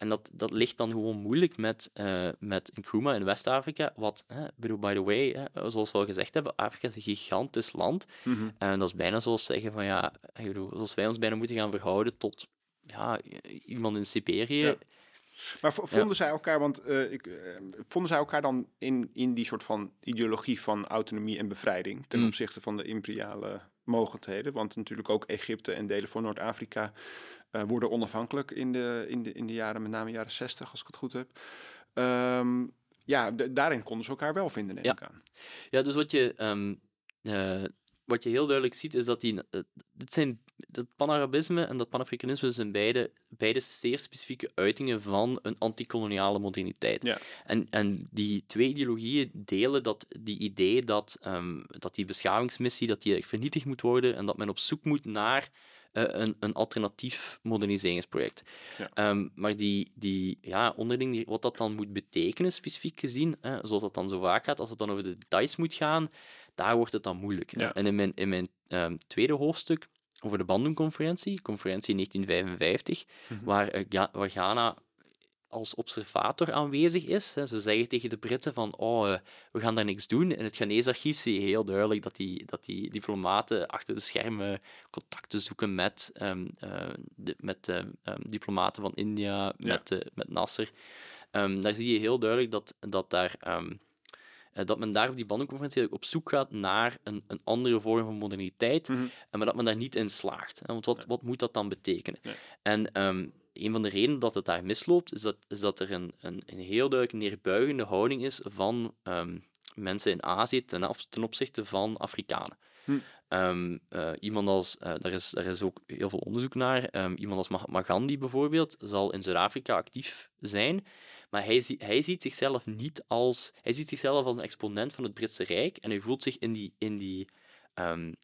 En dat, dat ligt dan gewoon moeilijk met, eh met Nkrumah in West-Afrika. Wat, hè, ik bedoel, by the way, hè, zoals we al gezegd hebben, Afrika is een gigantisch land. Mhm. En dat is bijna zoals zeggen van ja, ik bedoel, zoals wij ons bijna moeten gaan verhouden tot ja, iemand in Siberië. Ja. Maar vonden zij elkaar, want eh, ik, eh, vonden zij elkaar dan in, in die soort van ideologie van autonomie en bevrijding ten Mm. opzichte van de imperiale mogendheden? Want natuurlijk ook Egypte en delen van Noord-Afrika eh, worden onafhankelijk in de, in, de, in de jaren, met name jaren 60, als ik het goed heb. Ehm, ja, daarin konden ze elkaar wel vinden, neem Ja. ik aan. Ja, dus wat je, ehm, eh, wat je heel duidelijk ziet, is dat die, eh, dit zijn, dat panarabisme en dat panafricanisme zijn beide, beide zeer specifieke uitingen van een antikoloniale moderniteit. Ja. En, en die twee ideologieën delen dat, die idee dat, ehm, dat die beschavingsmissie dat die vernietigd moet worden en dat men op zoek moet naar een, een alternatief moderniseringsproject. Ja. Ehm, maar die, die ja, onderling, die- wat dat dan moet betekenen, specifiek gezien, hè, zoals dat dan zo vaak gaat, als het dan over de details moet gaan, daar wordt het dan moeilijk. Ja. En in mijn, in mijn ehm, tweede hoofdstuk over de Bandung-conferentie, conferentie 1955, Mhm. waar, eh, Ga- waar Ghana als observator aanwezig is. Ze zeggen tegen de Britten van, oh, eh, we gaan daar niks doen. In het Ghanese archief zie je heel duidelijk dat die, dat die diplomaten achter de schermen contacten zoeken met, ehm, eh, de, met eh, ehm, diplomaten van India, met, eh, met Nasser. Ehm, daar zie je heel duidelijk dat, dat, daar, ehm, dat men daar op die bandenconferentie op zoek gaat naar een, een andere vorm van moderniteit, en maar dat men daar niet in slaagt. Hè. Want wat, wat moet dat dan betekenen? En ehm, een van de redenen dat het daar misloopt, is dat, is dat er een, een, een heel duidelijk neerbuigende houding is van ehm, mensen in Azië ten, op- ten opzichte van Afrikanen. Hm. Ehm, eh, iemand als, eh, daar, is, daar is ook heel veel onderzoek naar. Ehm, iemand als Mahatma Gandhi bijvoorbeeld zal in Zuid-Afrika actief zijn, maar hij, zie- hij ziet zichzelf niet als... Hij ziet zichzelf als een exponent van het Britse Rijk en hij voelt zich in die, in die,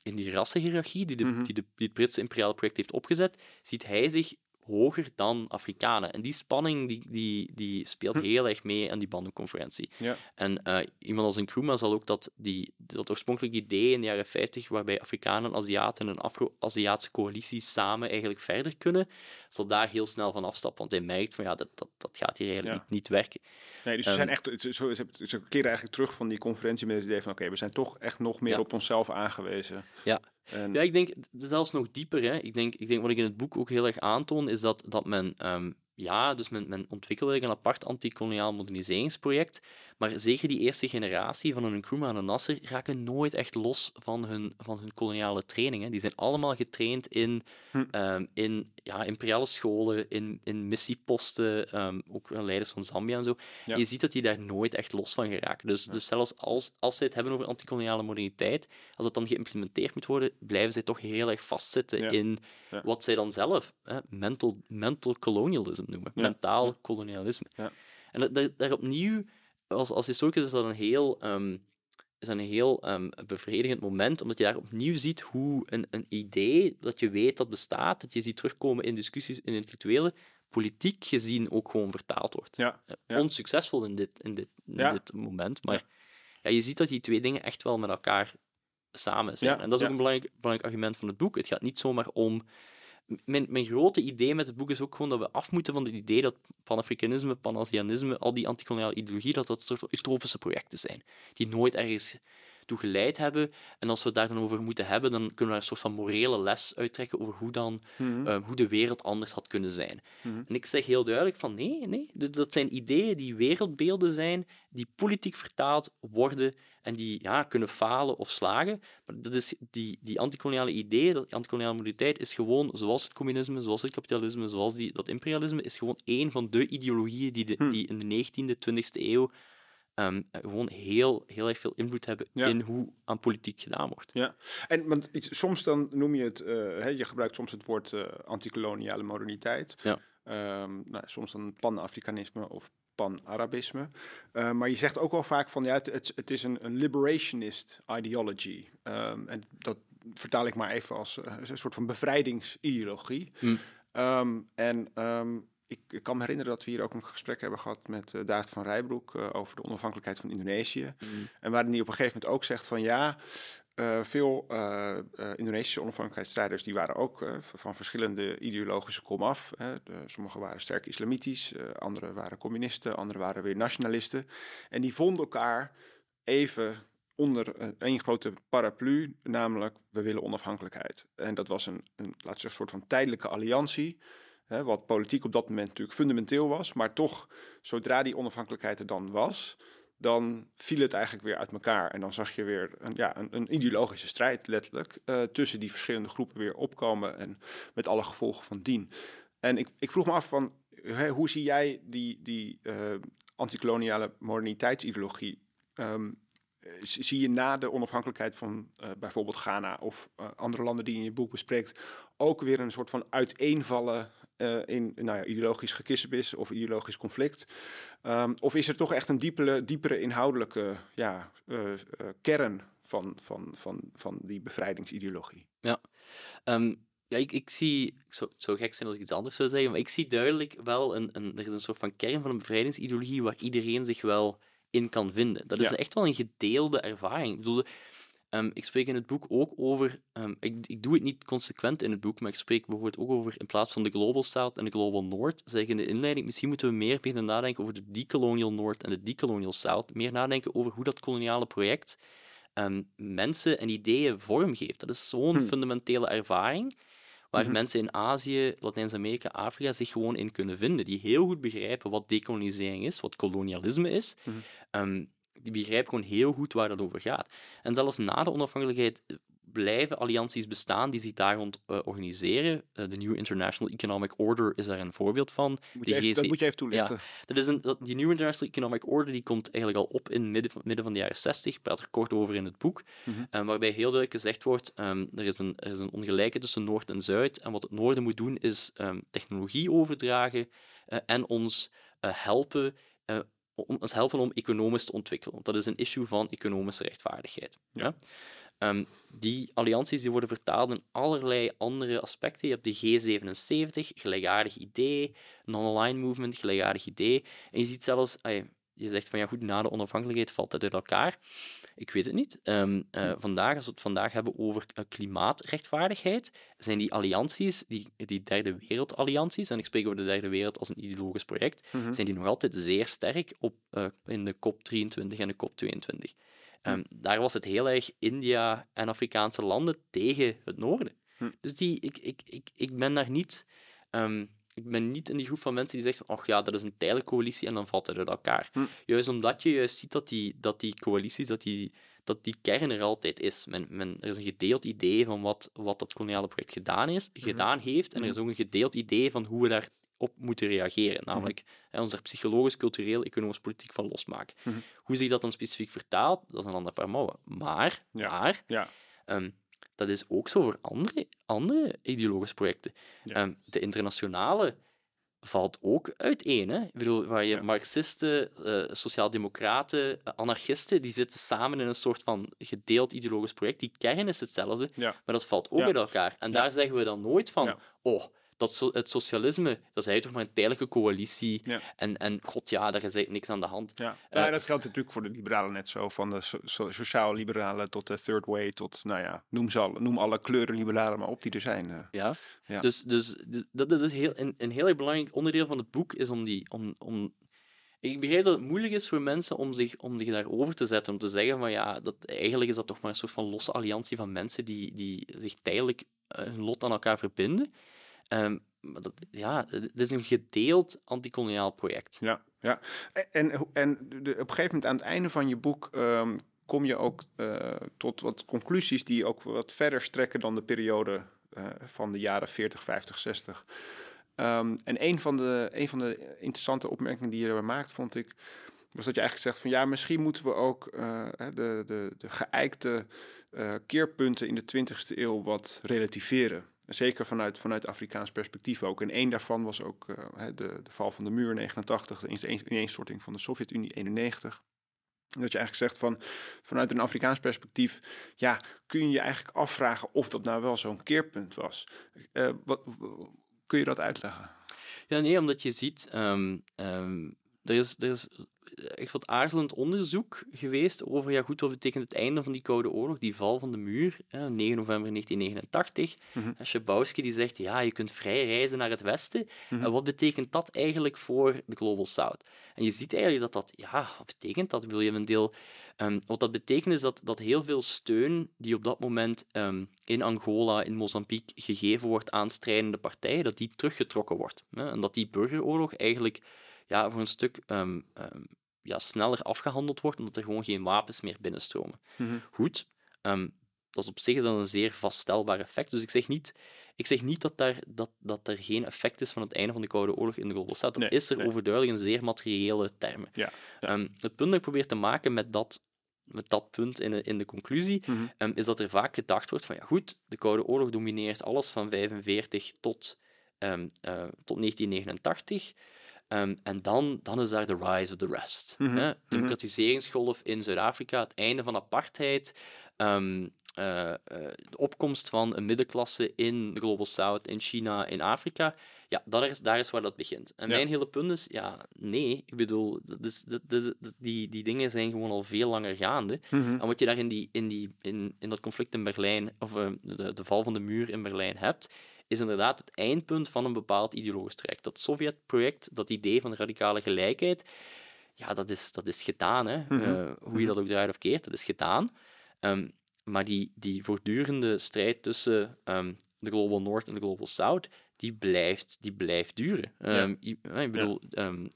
in die rassenhierarchie die, de, Mhm. die, de, die het Britse imperiale project heeft opgezet, ziet hij zich hoger dan Afrikanen. En die spanning die, die, die speelt Hm. heel erg mee aan die bandenconferentie. Ja. En eh, iemand als Nkrumah zal ook dat, die, dat oorspronkelijke idee in de jaren 50, waarbij Afrikanen, Aziaten en een Afro-Aziatische coalitie samen eigenlijk verder kunnen, zal daar heel snel van afstappen. Want hij merkt van ja, dat, dat, dat gaat hier eigenlijk Ja. niet, niet werken. Nee, dus ze, Ehm, zijn echt, ze, ze, keren eigenlijk terug van die conferentie met het idee van oké, we zijn toch echt nog meer Ja. op onszelf aangewezen. Ja. Ja, ik denk zelfs nog dieper. Hè. Ik, denk, ik denk wat ik in het boek ook heel erg aantoon, is dat, dat men, ehm, ja, dus men, men ontwikkelde eigenlijk een apart antikoloniaal moderniseringsproject. Maar zeker die eerste generatie van een Nkrumah en een Nasser raken nooit echt los van hun, van hun koloniale training. Hè. Die zijn allemaal getraind in, Hm. ehm, in ja, imperiale scholen, in, in missieposten, ehm, ook leiders van Zambia en zo. Ja. Je ziet dat die daar nooit echt los van geraken. Dus, dus zelfs als, als ze het hebben over antikoloniale moderniteit, als het dan geïmplementeerd moet worden, blijven zij toch heel erg vastzitten in wat zij dan zelf hè, mental, mental colonialism noemen. Ja. Mentaal kolonialisme. Ja. En dat, dat- daar opnieuw, als, als historicus is dat een heel, ehm, is dat een heel ehm, bevredigend moment, omdat je daar opnieuw ziet hoe een, een idee dat je weet dat bestaat, dat je ziet terugkomen in discussies in intellectuele, politiek gezien ook gewoon vertaald wordt. ja, Eh. Onsuccesvol in dit, in dit, in Ja. dit moment, maar ja, je ziet dat die twee dingen echt wel met elkaar samen zijn. Ja, en dat is ja. ook een belangrijk, belangrijk argument van het boek. Het gaat niet zomaar om. Mijn, mijn grote idee met het boek is ook gewoon dat we af moeten van het idee dat Pan-Afrikanisme, Pan-Azianisme, al die antikoloniale ideologie, dat dat soort utopische projecten zijn, die nooit ergens toe geleid hebben. En als we het daar dan over moeten hebben, dan kunnen we daar een soort van morele les uittrekken over hoe, dan, Mhm. eh, hoe de wereld anders had kunnen zijn. Mhm. En ik zeg heel duidelijk van nee, nee, dat zijn ideeën die wereldbeelden zijn, die politiek vertaald worden en die ja, kunnen falen of slagen. Maar dat is die, die antikoloniale ideeën, dat antikoloniale is gewoon, zoals het communisme, zoals het kapitalisme, zoals die, dat imperialisme, is gewoon één van de ideologieën die, de, Hm. die in de 19e, 20e eeuw ehm, gewoon heel, heel erg veel invloed hebben Ja. in hoe aan politiek gedaan wordt. Ja, en want iets- soms dan noem je het, eh, hè, je gebruikt soms het woord eh antikoloniale moderniteit. Ja. Ehm, nou, soms dan pan-Afrikanisme of pan-Arabisme. Eh, maar je zegt ook wel vaak van ja, het, het, het is een, een liberationist ideology. Ehm, en dat vertaal ik maar even als een soort van bevrijdingsideologie. Ehm, en ik, ik kan me herinneren dat we hier ook een gesprek hebben gehad met uh, David van Rijbroek eh, over de onafhankelijkheid van Indonesië. En waarin hij op een gegeven moment ook zegt van ja, uh, veel Indonesische onafhankelijkheidsstrijders die waren ook van verschillende ideologische komaf. Sommigen waren sterk islamitisch, anderen waren communisten, anderen waren weer nationalisten. En die vonden elkaar even onder één grote paraplu, namelijk we willen onafhankelijkheid. En dat was een, een laten we zeggen, soort van tijdelijke alliantie. Hè, wat politiek op dat moment natuurlijk fundamenteel was, maar toch, zodra die onafhankelijkheid er dan was, dan viel het eigenlijk weer uit elkaar. En dan zag je weer een, ja, een, een ideologische strijd, letterlijk, uh, tussen die verschillende groepen weer opkomen en met alle gevolgen van dien. En ik, ik vroeg me af van, hoe zie jij die, die uh, antikoloniale moderniteidsideologie? Um, zie je na de onafhankelijkheid van uh, bijvoorbeeld Ghana of andere landen die je in je boek bespreekt, ook weer een soort van uiteenvallen uh, in nou ja, ideologisch gekissenbis of ideologisch conflict? Um, of is er toch echt een diepere, diepere inhoudelijke ja, uh, uh, kern van, van, van, van die bevrijdingsideologie? Ja, um, ja ik, ik zie, ik zou, het zou gek zijn als ik iets anders zou zeggen, maar ik zie duidelijk wel, een, een, er is een soort van kern van een bevrijdingsideologie waar iedereen zich wel in kan vinden. Dat is ja. echt wel een gedeelde ervaring. Ik bedoel, Um, ik spreek in het boek ook over, um, ik, ik, doe het niet consequent in het boek, maar ik spreek bijvoorbeeld ook over, in plaats van de Global South en de Global North, zeg ik in de inleiding, misschien moeten we meer beginnen nadenken over de decolonial North en de decolonial South, meer nadenken over hoe dat koloniale project um, mensen en ideeën vormgeeft. Dat is zo'n hmm. fundamentele ervaring, waar mm -hmm. mensen in Azië, Latijns-Amerika, Afrika zich gewoon in kunnen vinden, die heel goed begrijpen wat decolonisering is, wat kolonialisme is, mm -hmm die begrijpen gewoon heel goed waar dat over gaat. En zelfs na de onafhankelijkheid blijven allianties bestaan die zich daar rond uh, organiseren. Uh, de New International Economic Order is daar een voorbeeld van. Moet even, dat moet je even toelichten. Ja, dat is een, dat, die New International Economic Order die komt eigenlijk al op in het midden, midden van de jaren 60. Ik praat er kort over in het boek. Mm -hmm. uh, waarbij heel duidelijk gezegd wordt, um, er, is een, er is een ongelijkheid tussen Noord en Zuid. En wat het Noorden moet doen, is um, technologie overdragen uh, en ons helpen ons helpen om economisch te ontwikkelen. Want dat is een issue van economische rechtvaardigheid. Ja. Ja? Um, die allianties die worden vertaald in allerlei andere aspecten. Je hebt de G77, gelijkaardig idee, non-aligned movement, gelijkaardig idee. En je ziet zelfs, je zegt van ja goed, na de onafhankelijkheid valt het uit elkaar. Ik weet het niet. Um, uh, vandaag, als we het vandaag hebben over uh, klimaatrechtvaardigheid, zijn die allianties, die, die derde wereldallianties, en ik spreek over de derde wereld als een ideologisch project, mm -hmm. zijn die nog altijd zeer sterk op, uh, in de COP23 en de COP22. Um, daar was het heel erg India en Afrikaanse landen tegen het noorden. Hm. Dus die, ik, ik, ik, ik ben daar niet... Um, ik ben niet in die groep van mensen die zeggen ach ja, dat is een tijdelijke coalitie en dan valt het uit elkaar. Hm. Juist omdat je juist ziet dat die, dat die coalities, dat die, dat die kern er altijd is. Men, men, er is een gedeeld idee van wat, wat dat koloniale project gedaan, is, Mhm. gedaan heeft en er is ook een gedeeld idee van hoe we daarop moeten reageren. Namelijk hè, ons er psychologisch, cultureel, economisch, politiek van losmaken. Hoe zich dat dan specifiek vertaalt, dat is een ander paar mouwen. Maar, Ja. maar Ja. Ehm, dat is ook zo voor andere, andere ideologische projecten. Ja. Ehm, de internationale valt ook uiteen. Hè? Ik bedoel, waar je Ja. marxisten, eh, sociaaldemocraten, eh, anarchisten, die zitten samen in een soort van gedeeld ideologisch project. Die kern is hetzelfde, Ja. maar dat valt ook uit elkaar. En daar zeggen we dan nooit van, oh, dat so, het socialisme, dat is eigenlijk toch maar een tijdelijke coalitie. Ja. En, en god ja, daar is eigenlijk niks aan de hand. Ja, Eh, ja dat geldt natuurlijk voor de liberalen net zo. Van de so- so- sociaal-liberalen tot de third way, tot, nou ja, noem, ze alle, noem alle kleuren liberalen maar op die er zijn. eh. Ja. Ja. Dus, dus, dus dat is heel, een, een heel erg belangrijk onderdeel van het boek, is om die... Om, om, ik begrijp dat het moeilijk is voor mensen om zich, om zich daarover te zetten, om te zeggen van ja, dat, eigenlijk is dat toch maar een soort van losse alliantie van mensen die, die zich tijdelijk eh, hun lot aan elkaar verbinden. Ehm, ja, het is een gedeeld antikoloniaal project. Ja, ja. En, en, en de, op een gegeven moment aan het einde van je boek ehm, kom je ook eh, tot wat conclusies die ook wat verder strekken dan de periode eh, van de jaren 40, 50, 60. Ehm, en een van, de, een van de interessante opmerkingen die je er maakt, vond ik, was dat je eigenlijk zegt van ja, misschien moeten we ook eh, de, de, de geëikte keerpunten in de 20e eeuw wat relativeren. Zeker vanuit, vanuit Afrikaans perspectief ook. En één daarvan was ook eh, de, de val van de muur 89, de ineens- ineenstorting van de Sovjet-Unie 91. Dat je eigenlijk zegt van vanuit een Afrikaans perspectief, ja, kun je je eigenlijk afvragen of dat nou wel zo'n keerpunt was. Eh, wat, kun je dat uitleggen? Ja, nee, omdat je ziet, ehm, er, is, er is echt wat aarzelend onderzoek geweest over, ja goed, wat betekent het einde van die Koude Oorlog, die val van de muur, hè, 9 november 1989. Mhm. En Schabowski die zegt, ja, je kunt vrij reizen naar het westen. Mhm. En wat betekent dat eigenlijk voor de Global South? En je ziet eigenlijk dat dat, ja, wat betekent dat? Wil je een deel... ehm, wat dat betekent is dat, dat heel veel steun die op dat moment ehm, in Angola, in Mozambique gegeven wordt aan strijdende partijen, dat die teruggetrokken wordt. Hè? En dat die burgeroorlog eigenlijk ja, voor een stuk ehm, ja, sneller afgehandeld wordt, omdat er gewoon geen wapens meer binnenstromen. Mhm. Goed, ehm, dat is op zich is dat een zeer vaststelbaar effect. Dus ik zeg niet, ik zeg niet dat, daar, dat, dat er geen effect is van het einde van de Koude Oorlog in de Global South. Dat Nee, is er nee. overduidelijk in zeer materiële termen. Ja, ja. Ehm, het punt dat ik probeer te maken met dat, met dat punt in de, in de conclusie, Mhm. ehm, is dat er vaak gedacht wordt van, ja goed, de Koude Oorlog domineert alles van 45 tot, eh, tot 1989. Ehm, en dan, dan is daar de rise of the rest. Hè? Democratiseringsgolf in Zuid-Afrika, het einde van apartheid, ehm, eh, eh, de opkomst van een middenklasse in de Global South, in China, in Afrika. Ja, dat is, daar is waar dat begint. En Ja. mijn hele punt is, ja, nee. Ik bedoel, dat is, dat is, dat- die, die dingen zijn gewoon al veel langer gaande. Mhm. En wat je daar in, die, in, die, in, in dat conflict in Berlijn, of eh, de, de val van de muur in Berlijn hebt, is inderdaad het eindpunt van een bepaald ideologisch traject. Dat Sovjet-project, dat idee van radicale gelijkheid, ja, dat is, dat is gedaan. Hè. Mhm. Eh, hoe je dat ook draait of keert, dat is gedaan. Ehm, maar die, die voortdurende strijd tussen ehm, de Global North en de Global South, die blijft, die blijft duren. Ehm, eh, ik bedoel,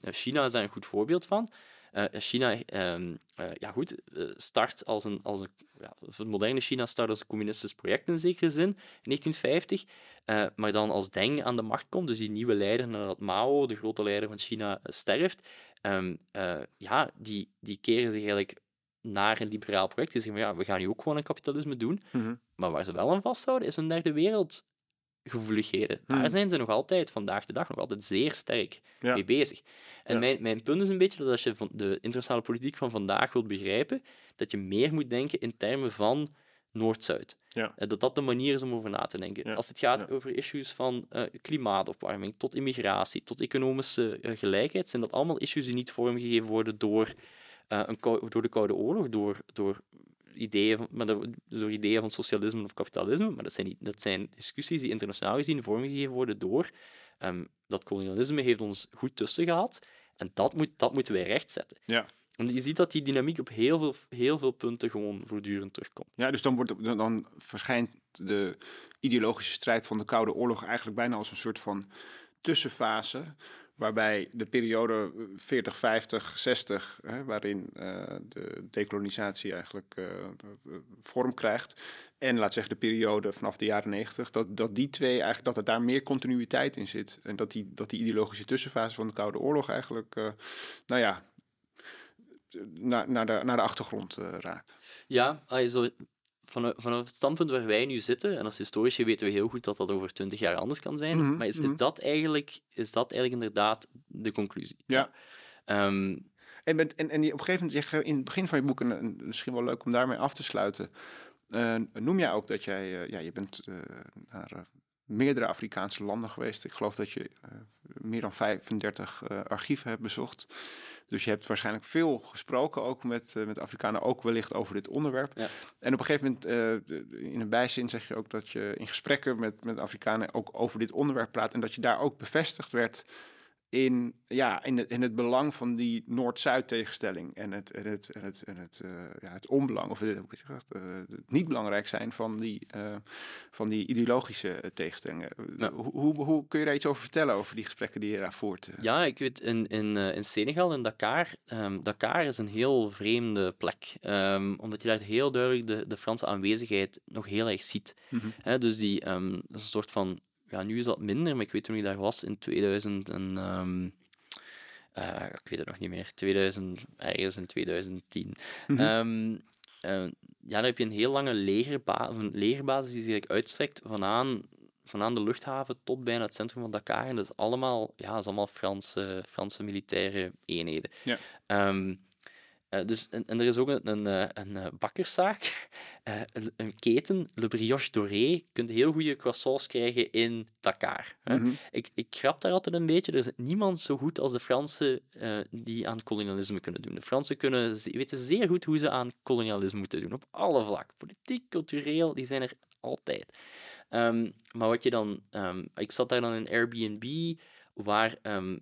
China is daar een goed voorbeeld van. Eh, China, ehm, eh, ja goed, eh, start als een, als een ja, het moderne China start als een communistisch project in zekere zin, in 1950. eh, maar dan als Deng aan de macht komt, dus die nieuwe leider, nadat Mao, de grote leider van China, sterft, ehm, eh, ja, die, die keren zich eigenlijk naar een liberaal project. Die zeggen van ja, we gaan nu ook gewoon een kapitalisme doen. Mhm. Maar waar ze wel aan vasthouden, is hun derde wereld gevoeligheden. Daar Hmm. zijn ze nog altijd, vandaag de dag, nog altijd zeer sterk Ja. mee bezig. En Ja. mijn, mijn punt is een beetje dat als je van de internationale politiek van vandaag wilt begrijpen, dat je meer moet denken in termen van Noord-Zuid. Ja. Eh, Dat dat de manier is om over na te denken. Als het gaat over issues van eh, klimaatopwarming, tot immigratie, tot economische eh, gelijkheid, zijn dat allemaal issues die niet vormgegeven worden door, een door de Koude Oorlog, door, door ideeën van, maar door, ideeën van socialisme of kapitalisme, maar dat zijn, niet, dat zijn discussies die internationaal gezien vormgegeven worden door ehm, dat kolonialisme heeft ons goed tussen gehad en dat, moet, dat moeten wij rechtzetten. Ja. Want je ziet dat die dynamiek op heel veel, heel veel punten gewoon voortdurend terugkomt. Ja, dus dan, wordt, dan, dan verschijnt de ideologische strijd van de Koude Oorlog eigenlijk bijna als een soort van tussenfase. Waarbij de periode 40, 50, 60, hè, waarin eh, de dekolonisatie eigenlijk eh, vorm krijgt. En laat zeggen de periode vanaf de jaren 90, dat, dat die twee eigenlijk dat er daar meer continuïteit in zit. En dat die, dat die ideologische tussenfase van de Koude Oorlog eigenlijk, eh, nou ja, naar, naar, de, de achtergrond raakt. Ja, zo, vanaf, vanaf het standpunt waar wij nu zitten, en als historici weten we heel goed dat dat over twintig jaar anders kan zijn, Mhm, maar is, mhm. is, dat eigenlijk, is dat eigenlijk inderdaad de conclusie? Ja. Ehm, En, met, en, en op een gegeven moment, je, in het begin van je boek, en, en misschien wel leuk om daarmee af te sluiten, eh, noem jij ook dat jij, eh, ja, je bent eh, naar, meerdere Afrikaanse landen geweest. Ik geloof dat je meer dan 35 archieven hebt bezocht. Dus je hebt waarschijnlijk veel gesproken, ook met, met Afrikanen, ook wellicht over dit onderwerp. Ja. En op een gegeven moment, in een bijzin zeg je ook dat je in gesprekken met, met Afrikanen ook over dit onderwerp praat. En dat je daar ook bevestigd werd in, ja, in, het, in het belang van die Noord-Zuid tegenstelling en het, en het, en het, en het, uh, ja, het onbelang, of het, uh, het niet belangrijk zijn van die, uh, van die ideologische tegenstellingen. Hoe, hoe, hoe, kun je daar iets over vertellen, over die gesprekken die je daar voert? Ja, ik weet, in, in, in Senegal, in Dakar, um, Dakar is een heel vreemde plek, um, omdat je daar heel duidelijk de, de Franse aanwezigheid nog heel erg ziet. Mm -hmm. dus die, um, dat is een soort van ja, nu is dat minder, maar ik weet toen ik daar was in 2000 en, um, uh, ik weet het nog niet meer, 2000, ergens in 2010. Mm -hmm. um, uh, ja, daar heb je een heel lange legerba een legerbasis die zich uitstrekt vanaan, vanaan de luchthaven tot bijna het centrum van Dakar. En dat is allemaal, ja, dat is allemaal Franse, Franse militaire eenheden. Ja. Um, uh, dus, en, en, er is ook een, een, eh, een, een bakkerszaak, uh, [laughs] een, een, keten, Le Brioche Doré. Je kunt heel goede croissants krijgen in Dakar. Mm -hmm. ik, ik grap daar altijd een beetje. Er is niemand zo goed als de Fransen uh, die aan kolonialisme kunnen doen. De Fransen kunnen, weten zeer goed hoe ze aan kolonialisme moeten doen. Op alle vlakken. Politiek, cultureel, die zijn er altijd. Um, maar wat je dan... Um, ik zat daar dan in Airbnb, waar um,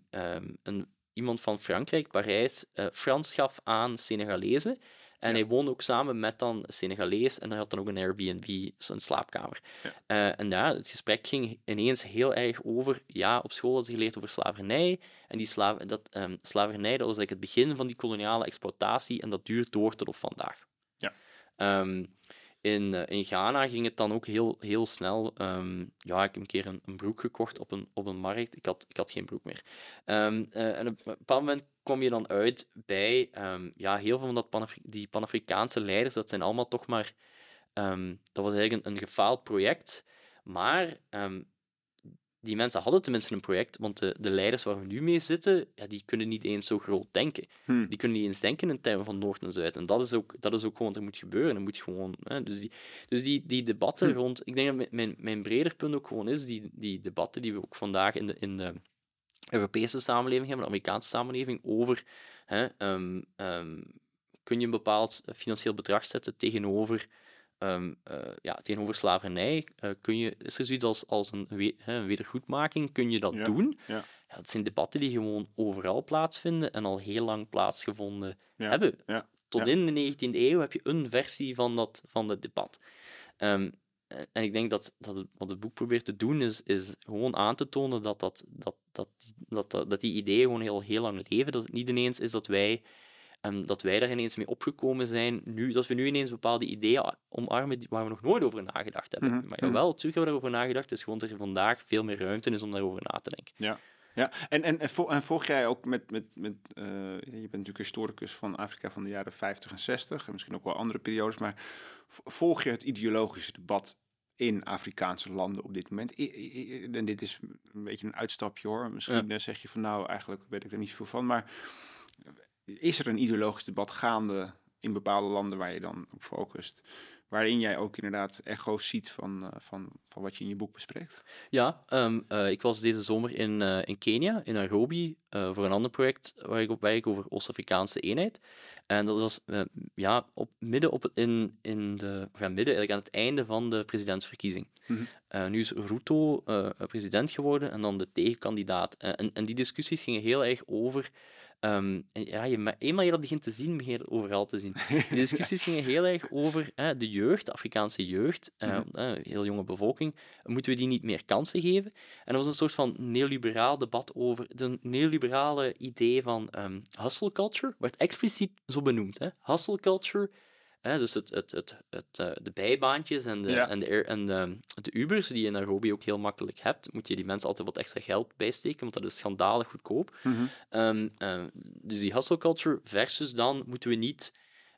een iemand van Frankrijk, Parijs, uh, Frans gaf aan Senegalezen. En hij woonde ook samen met dan Senegalees en hij had dan ook een Airbnb, zo'n slaapkamer. Ja. Uh, en ja, het gesprek ging ineens heel erg over, ja, op school had ze geleerd over slavernij. En die slav dat, um, slavernij, dat was eigenlijk het begin van die koloniale exploitatie en dat duurt door tot op vandaag. Ja. Um, in, uh, in Ghana ging het dan ook heel, heel snel. Um, ja, ik heb een keer een, broek gekocht op een, op een markt. Ik had, ik had geen broek meer. Um, uh, en op een bepaald moment kom je dan uit bij um, ja, heel veel van dat die Pan-Afrikaanse leiders. Dat zijn allemaal toch maar. dat was eigenlijk een, een gefaald project. Maar die mensen hadden tenminste een project, want de, de leiders waar we nu mee zitten, ja, die kunnen niet eens zo groot denken. Hmm. Die kunnen niet eens denken in termen van Noord en Zuid. En dat is ook, dat is ook gewoon wat er moet gebeuren. Er moet gewoon, hè, dus die, dus die, die debatten hmm. rond... Ik denk dat mijn, mijn breder punt ook gewoon is, die, die debatten die we ook vandaag in de, in de Europese samenleving hebben, de Amerikaanse samenleving, over... Hè, um, um, kun je een bepaald financieel bedrag zetten tegenover Um, uh, ja, tegenover slavernij uh, kun je, is er zoiets als, als een, we, een wedergoedmaking, kun je dat ja. doen? Ja. ja. dat zijn debatten die gewoon overal plaatsvinden en al heel lang plaatsgevonden hebben. Tot in de 19e eeuw heb je een versie van dat, van dat debat. Um, en ik denk dat, dat het, wat het boek probeert te doen, is, is gewoon aan te tonen dat, dat, dat, dat, dat, dat, dat die ideeën gewoon heel, heel lang leven. Dat het niet ineens is dat wij Um, dat wij daar ineens mee opgekomen zijn, nu, dat we nu ineens bepaalde ideeën omarmen waar we nog nooit over nagedacht hebben. Mm -hmm. Maar jawel, natuurlijk hebben we daarover nagedacht. Is gewoon dat er vandaag veel meer ruimte is om daarover na te denken. Ja. Ja, en, en, en, volg jij ook met, met, met uh, je bent natuurlijk historicus van Afrika van de jaren 50 en 60, en misschien ook wel andere periodes, maar volg je het ideologische debat in Afrikaanse landen op dit moment? en dit is een beetje een uitstapje hoor. Misschien ja. zeg je van nou, eigenlijk weet ik er niet veel van, maar is er een ideologisch debat gaande in bepaalde landen waar je dan op focust? Waarin jij ook inderdaad echo's ziet van, uh, van, van wat je in je boek bespreekt? Ja, um, uh, ik was deze zomer in, uh, in Kenia, in Nairobi, voor een ander project waar ik op werk over Oost-Afrikaanse eenheid. En dat was ja, op, midden, op, in, in de, of ja, midden eigenlijk aan het einde van de presidentsverkiezing. Mm -hmm. nu is Ruto president geworden en dan de tegenkandidaat. en, en die discussies gingen heel erg over Um, ja, je, eenmaal je dat begint te zien, begin je het overal te zien. [laughs] De discussies gingen heel erg over de jeugd, de Afrikaanse jeugd, uh, heel jonge bevolking. Moeten we die niet meer kansen geven? En er was een soort van neoliberaal debat over het neoliberale idee van um, hustle culture, werd expliciet zo benoemd. Hè? Hustle culture dus het, het, het, het, uh, de bijbaantjes en, de, en, de, en de, de Ubers, die je in Nairobi ook heel makkelijk hebt, moet je die mensen altijd wat extra geld bijsteken, want dat is schandalig goedkoop. Mm -hmm. um, uh, dus die hustle culture versus dan moeten we niet,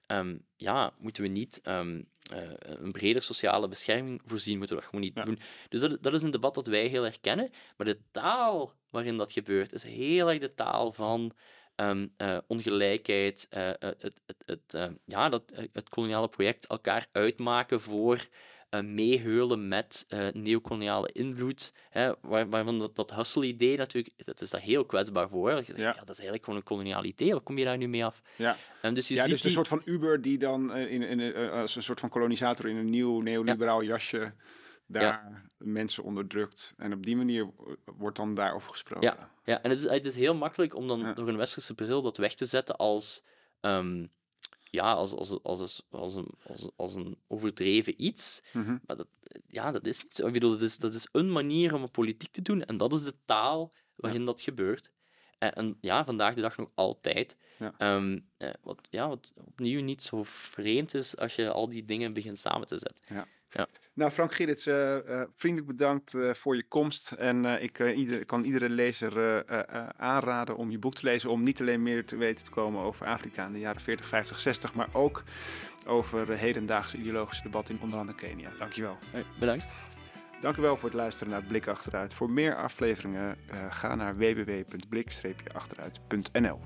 um, ja, moeten we niet uh, een breder sociale bescherming voorzien, moeten we dat gewoon niet ja. doen. Dus dat, dat is een debat dat wij heel erg kennen, maar de taal waarin dat gebeurt, is heel erg de taal van um, uh, ongelijkheid, uh, het, het, het, uh, ja, dat, het koloniale project elkaar uitmaken voor meeheulen met neocoloniale invloed. Hè, waar, waarvan dat, dat hustle-idee natuurlijk, dat is daar heel kwetsbaar voor. Je zegt, ja. ja. dat is eigenlijk gewoon een kolonialiteit. Wat kom je daar nu mee af? Ja, um, dus je ja, ziet dus die... een soort van Uber die dan in, in, in, als een soort van kolonisator in een nieuw neoliberaal jasje daar ja. mensen onderdrukt. En op die manier wordt dan daarover gesproken. Ja, ja. en het is, het is heel makkelijk om dan door een westerse bril dat weg te zetten als... Um, ja, als, als, als, als, als, een, als, als een overdreven iets. Mm -hmm. Maar dat, ja, dat is niet zo. Ik bedoel, dat is, dat is een manier om een politiek te doen. En dat is de taal waarin ja. dat gebeurt. En, en, ja, vandaag de dag nog altijd. Ja. Um, wat, ja, wat opnieuw niet zo vreemd is als je al die dingen begint samen te zetten. Ja. Ja. Nou, Frank Gerrits, uh, uh, vriendelijk bedankt uh, voor je komst. En ik ieder, kan iedere lezer aanraden om je boek te lezen. Om niet alleen meer te weten te komen over Afrika in de jaren 40, 50, 60. Maar ook over hedendaagse ideologische debatten in onder andere Kenia. Dankjewel. Hey, bedankt. Dank u wel voor het luisteren naar Blik Achteruit. Voor meer afleveringen ga naar www.blik-achteruit.nl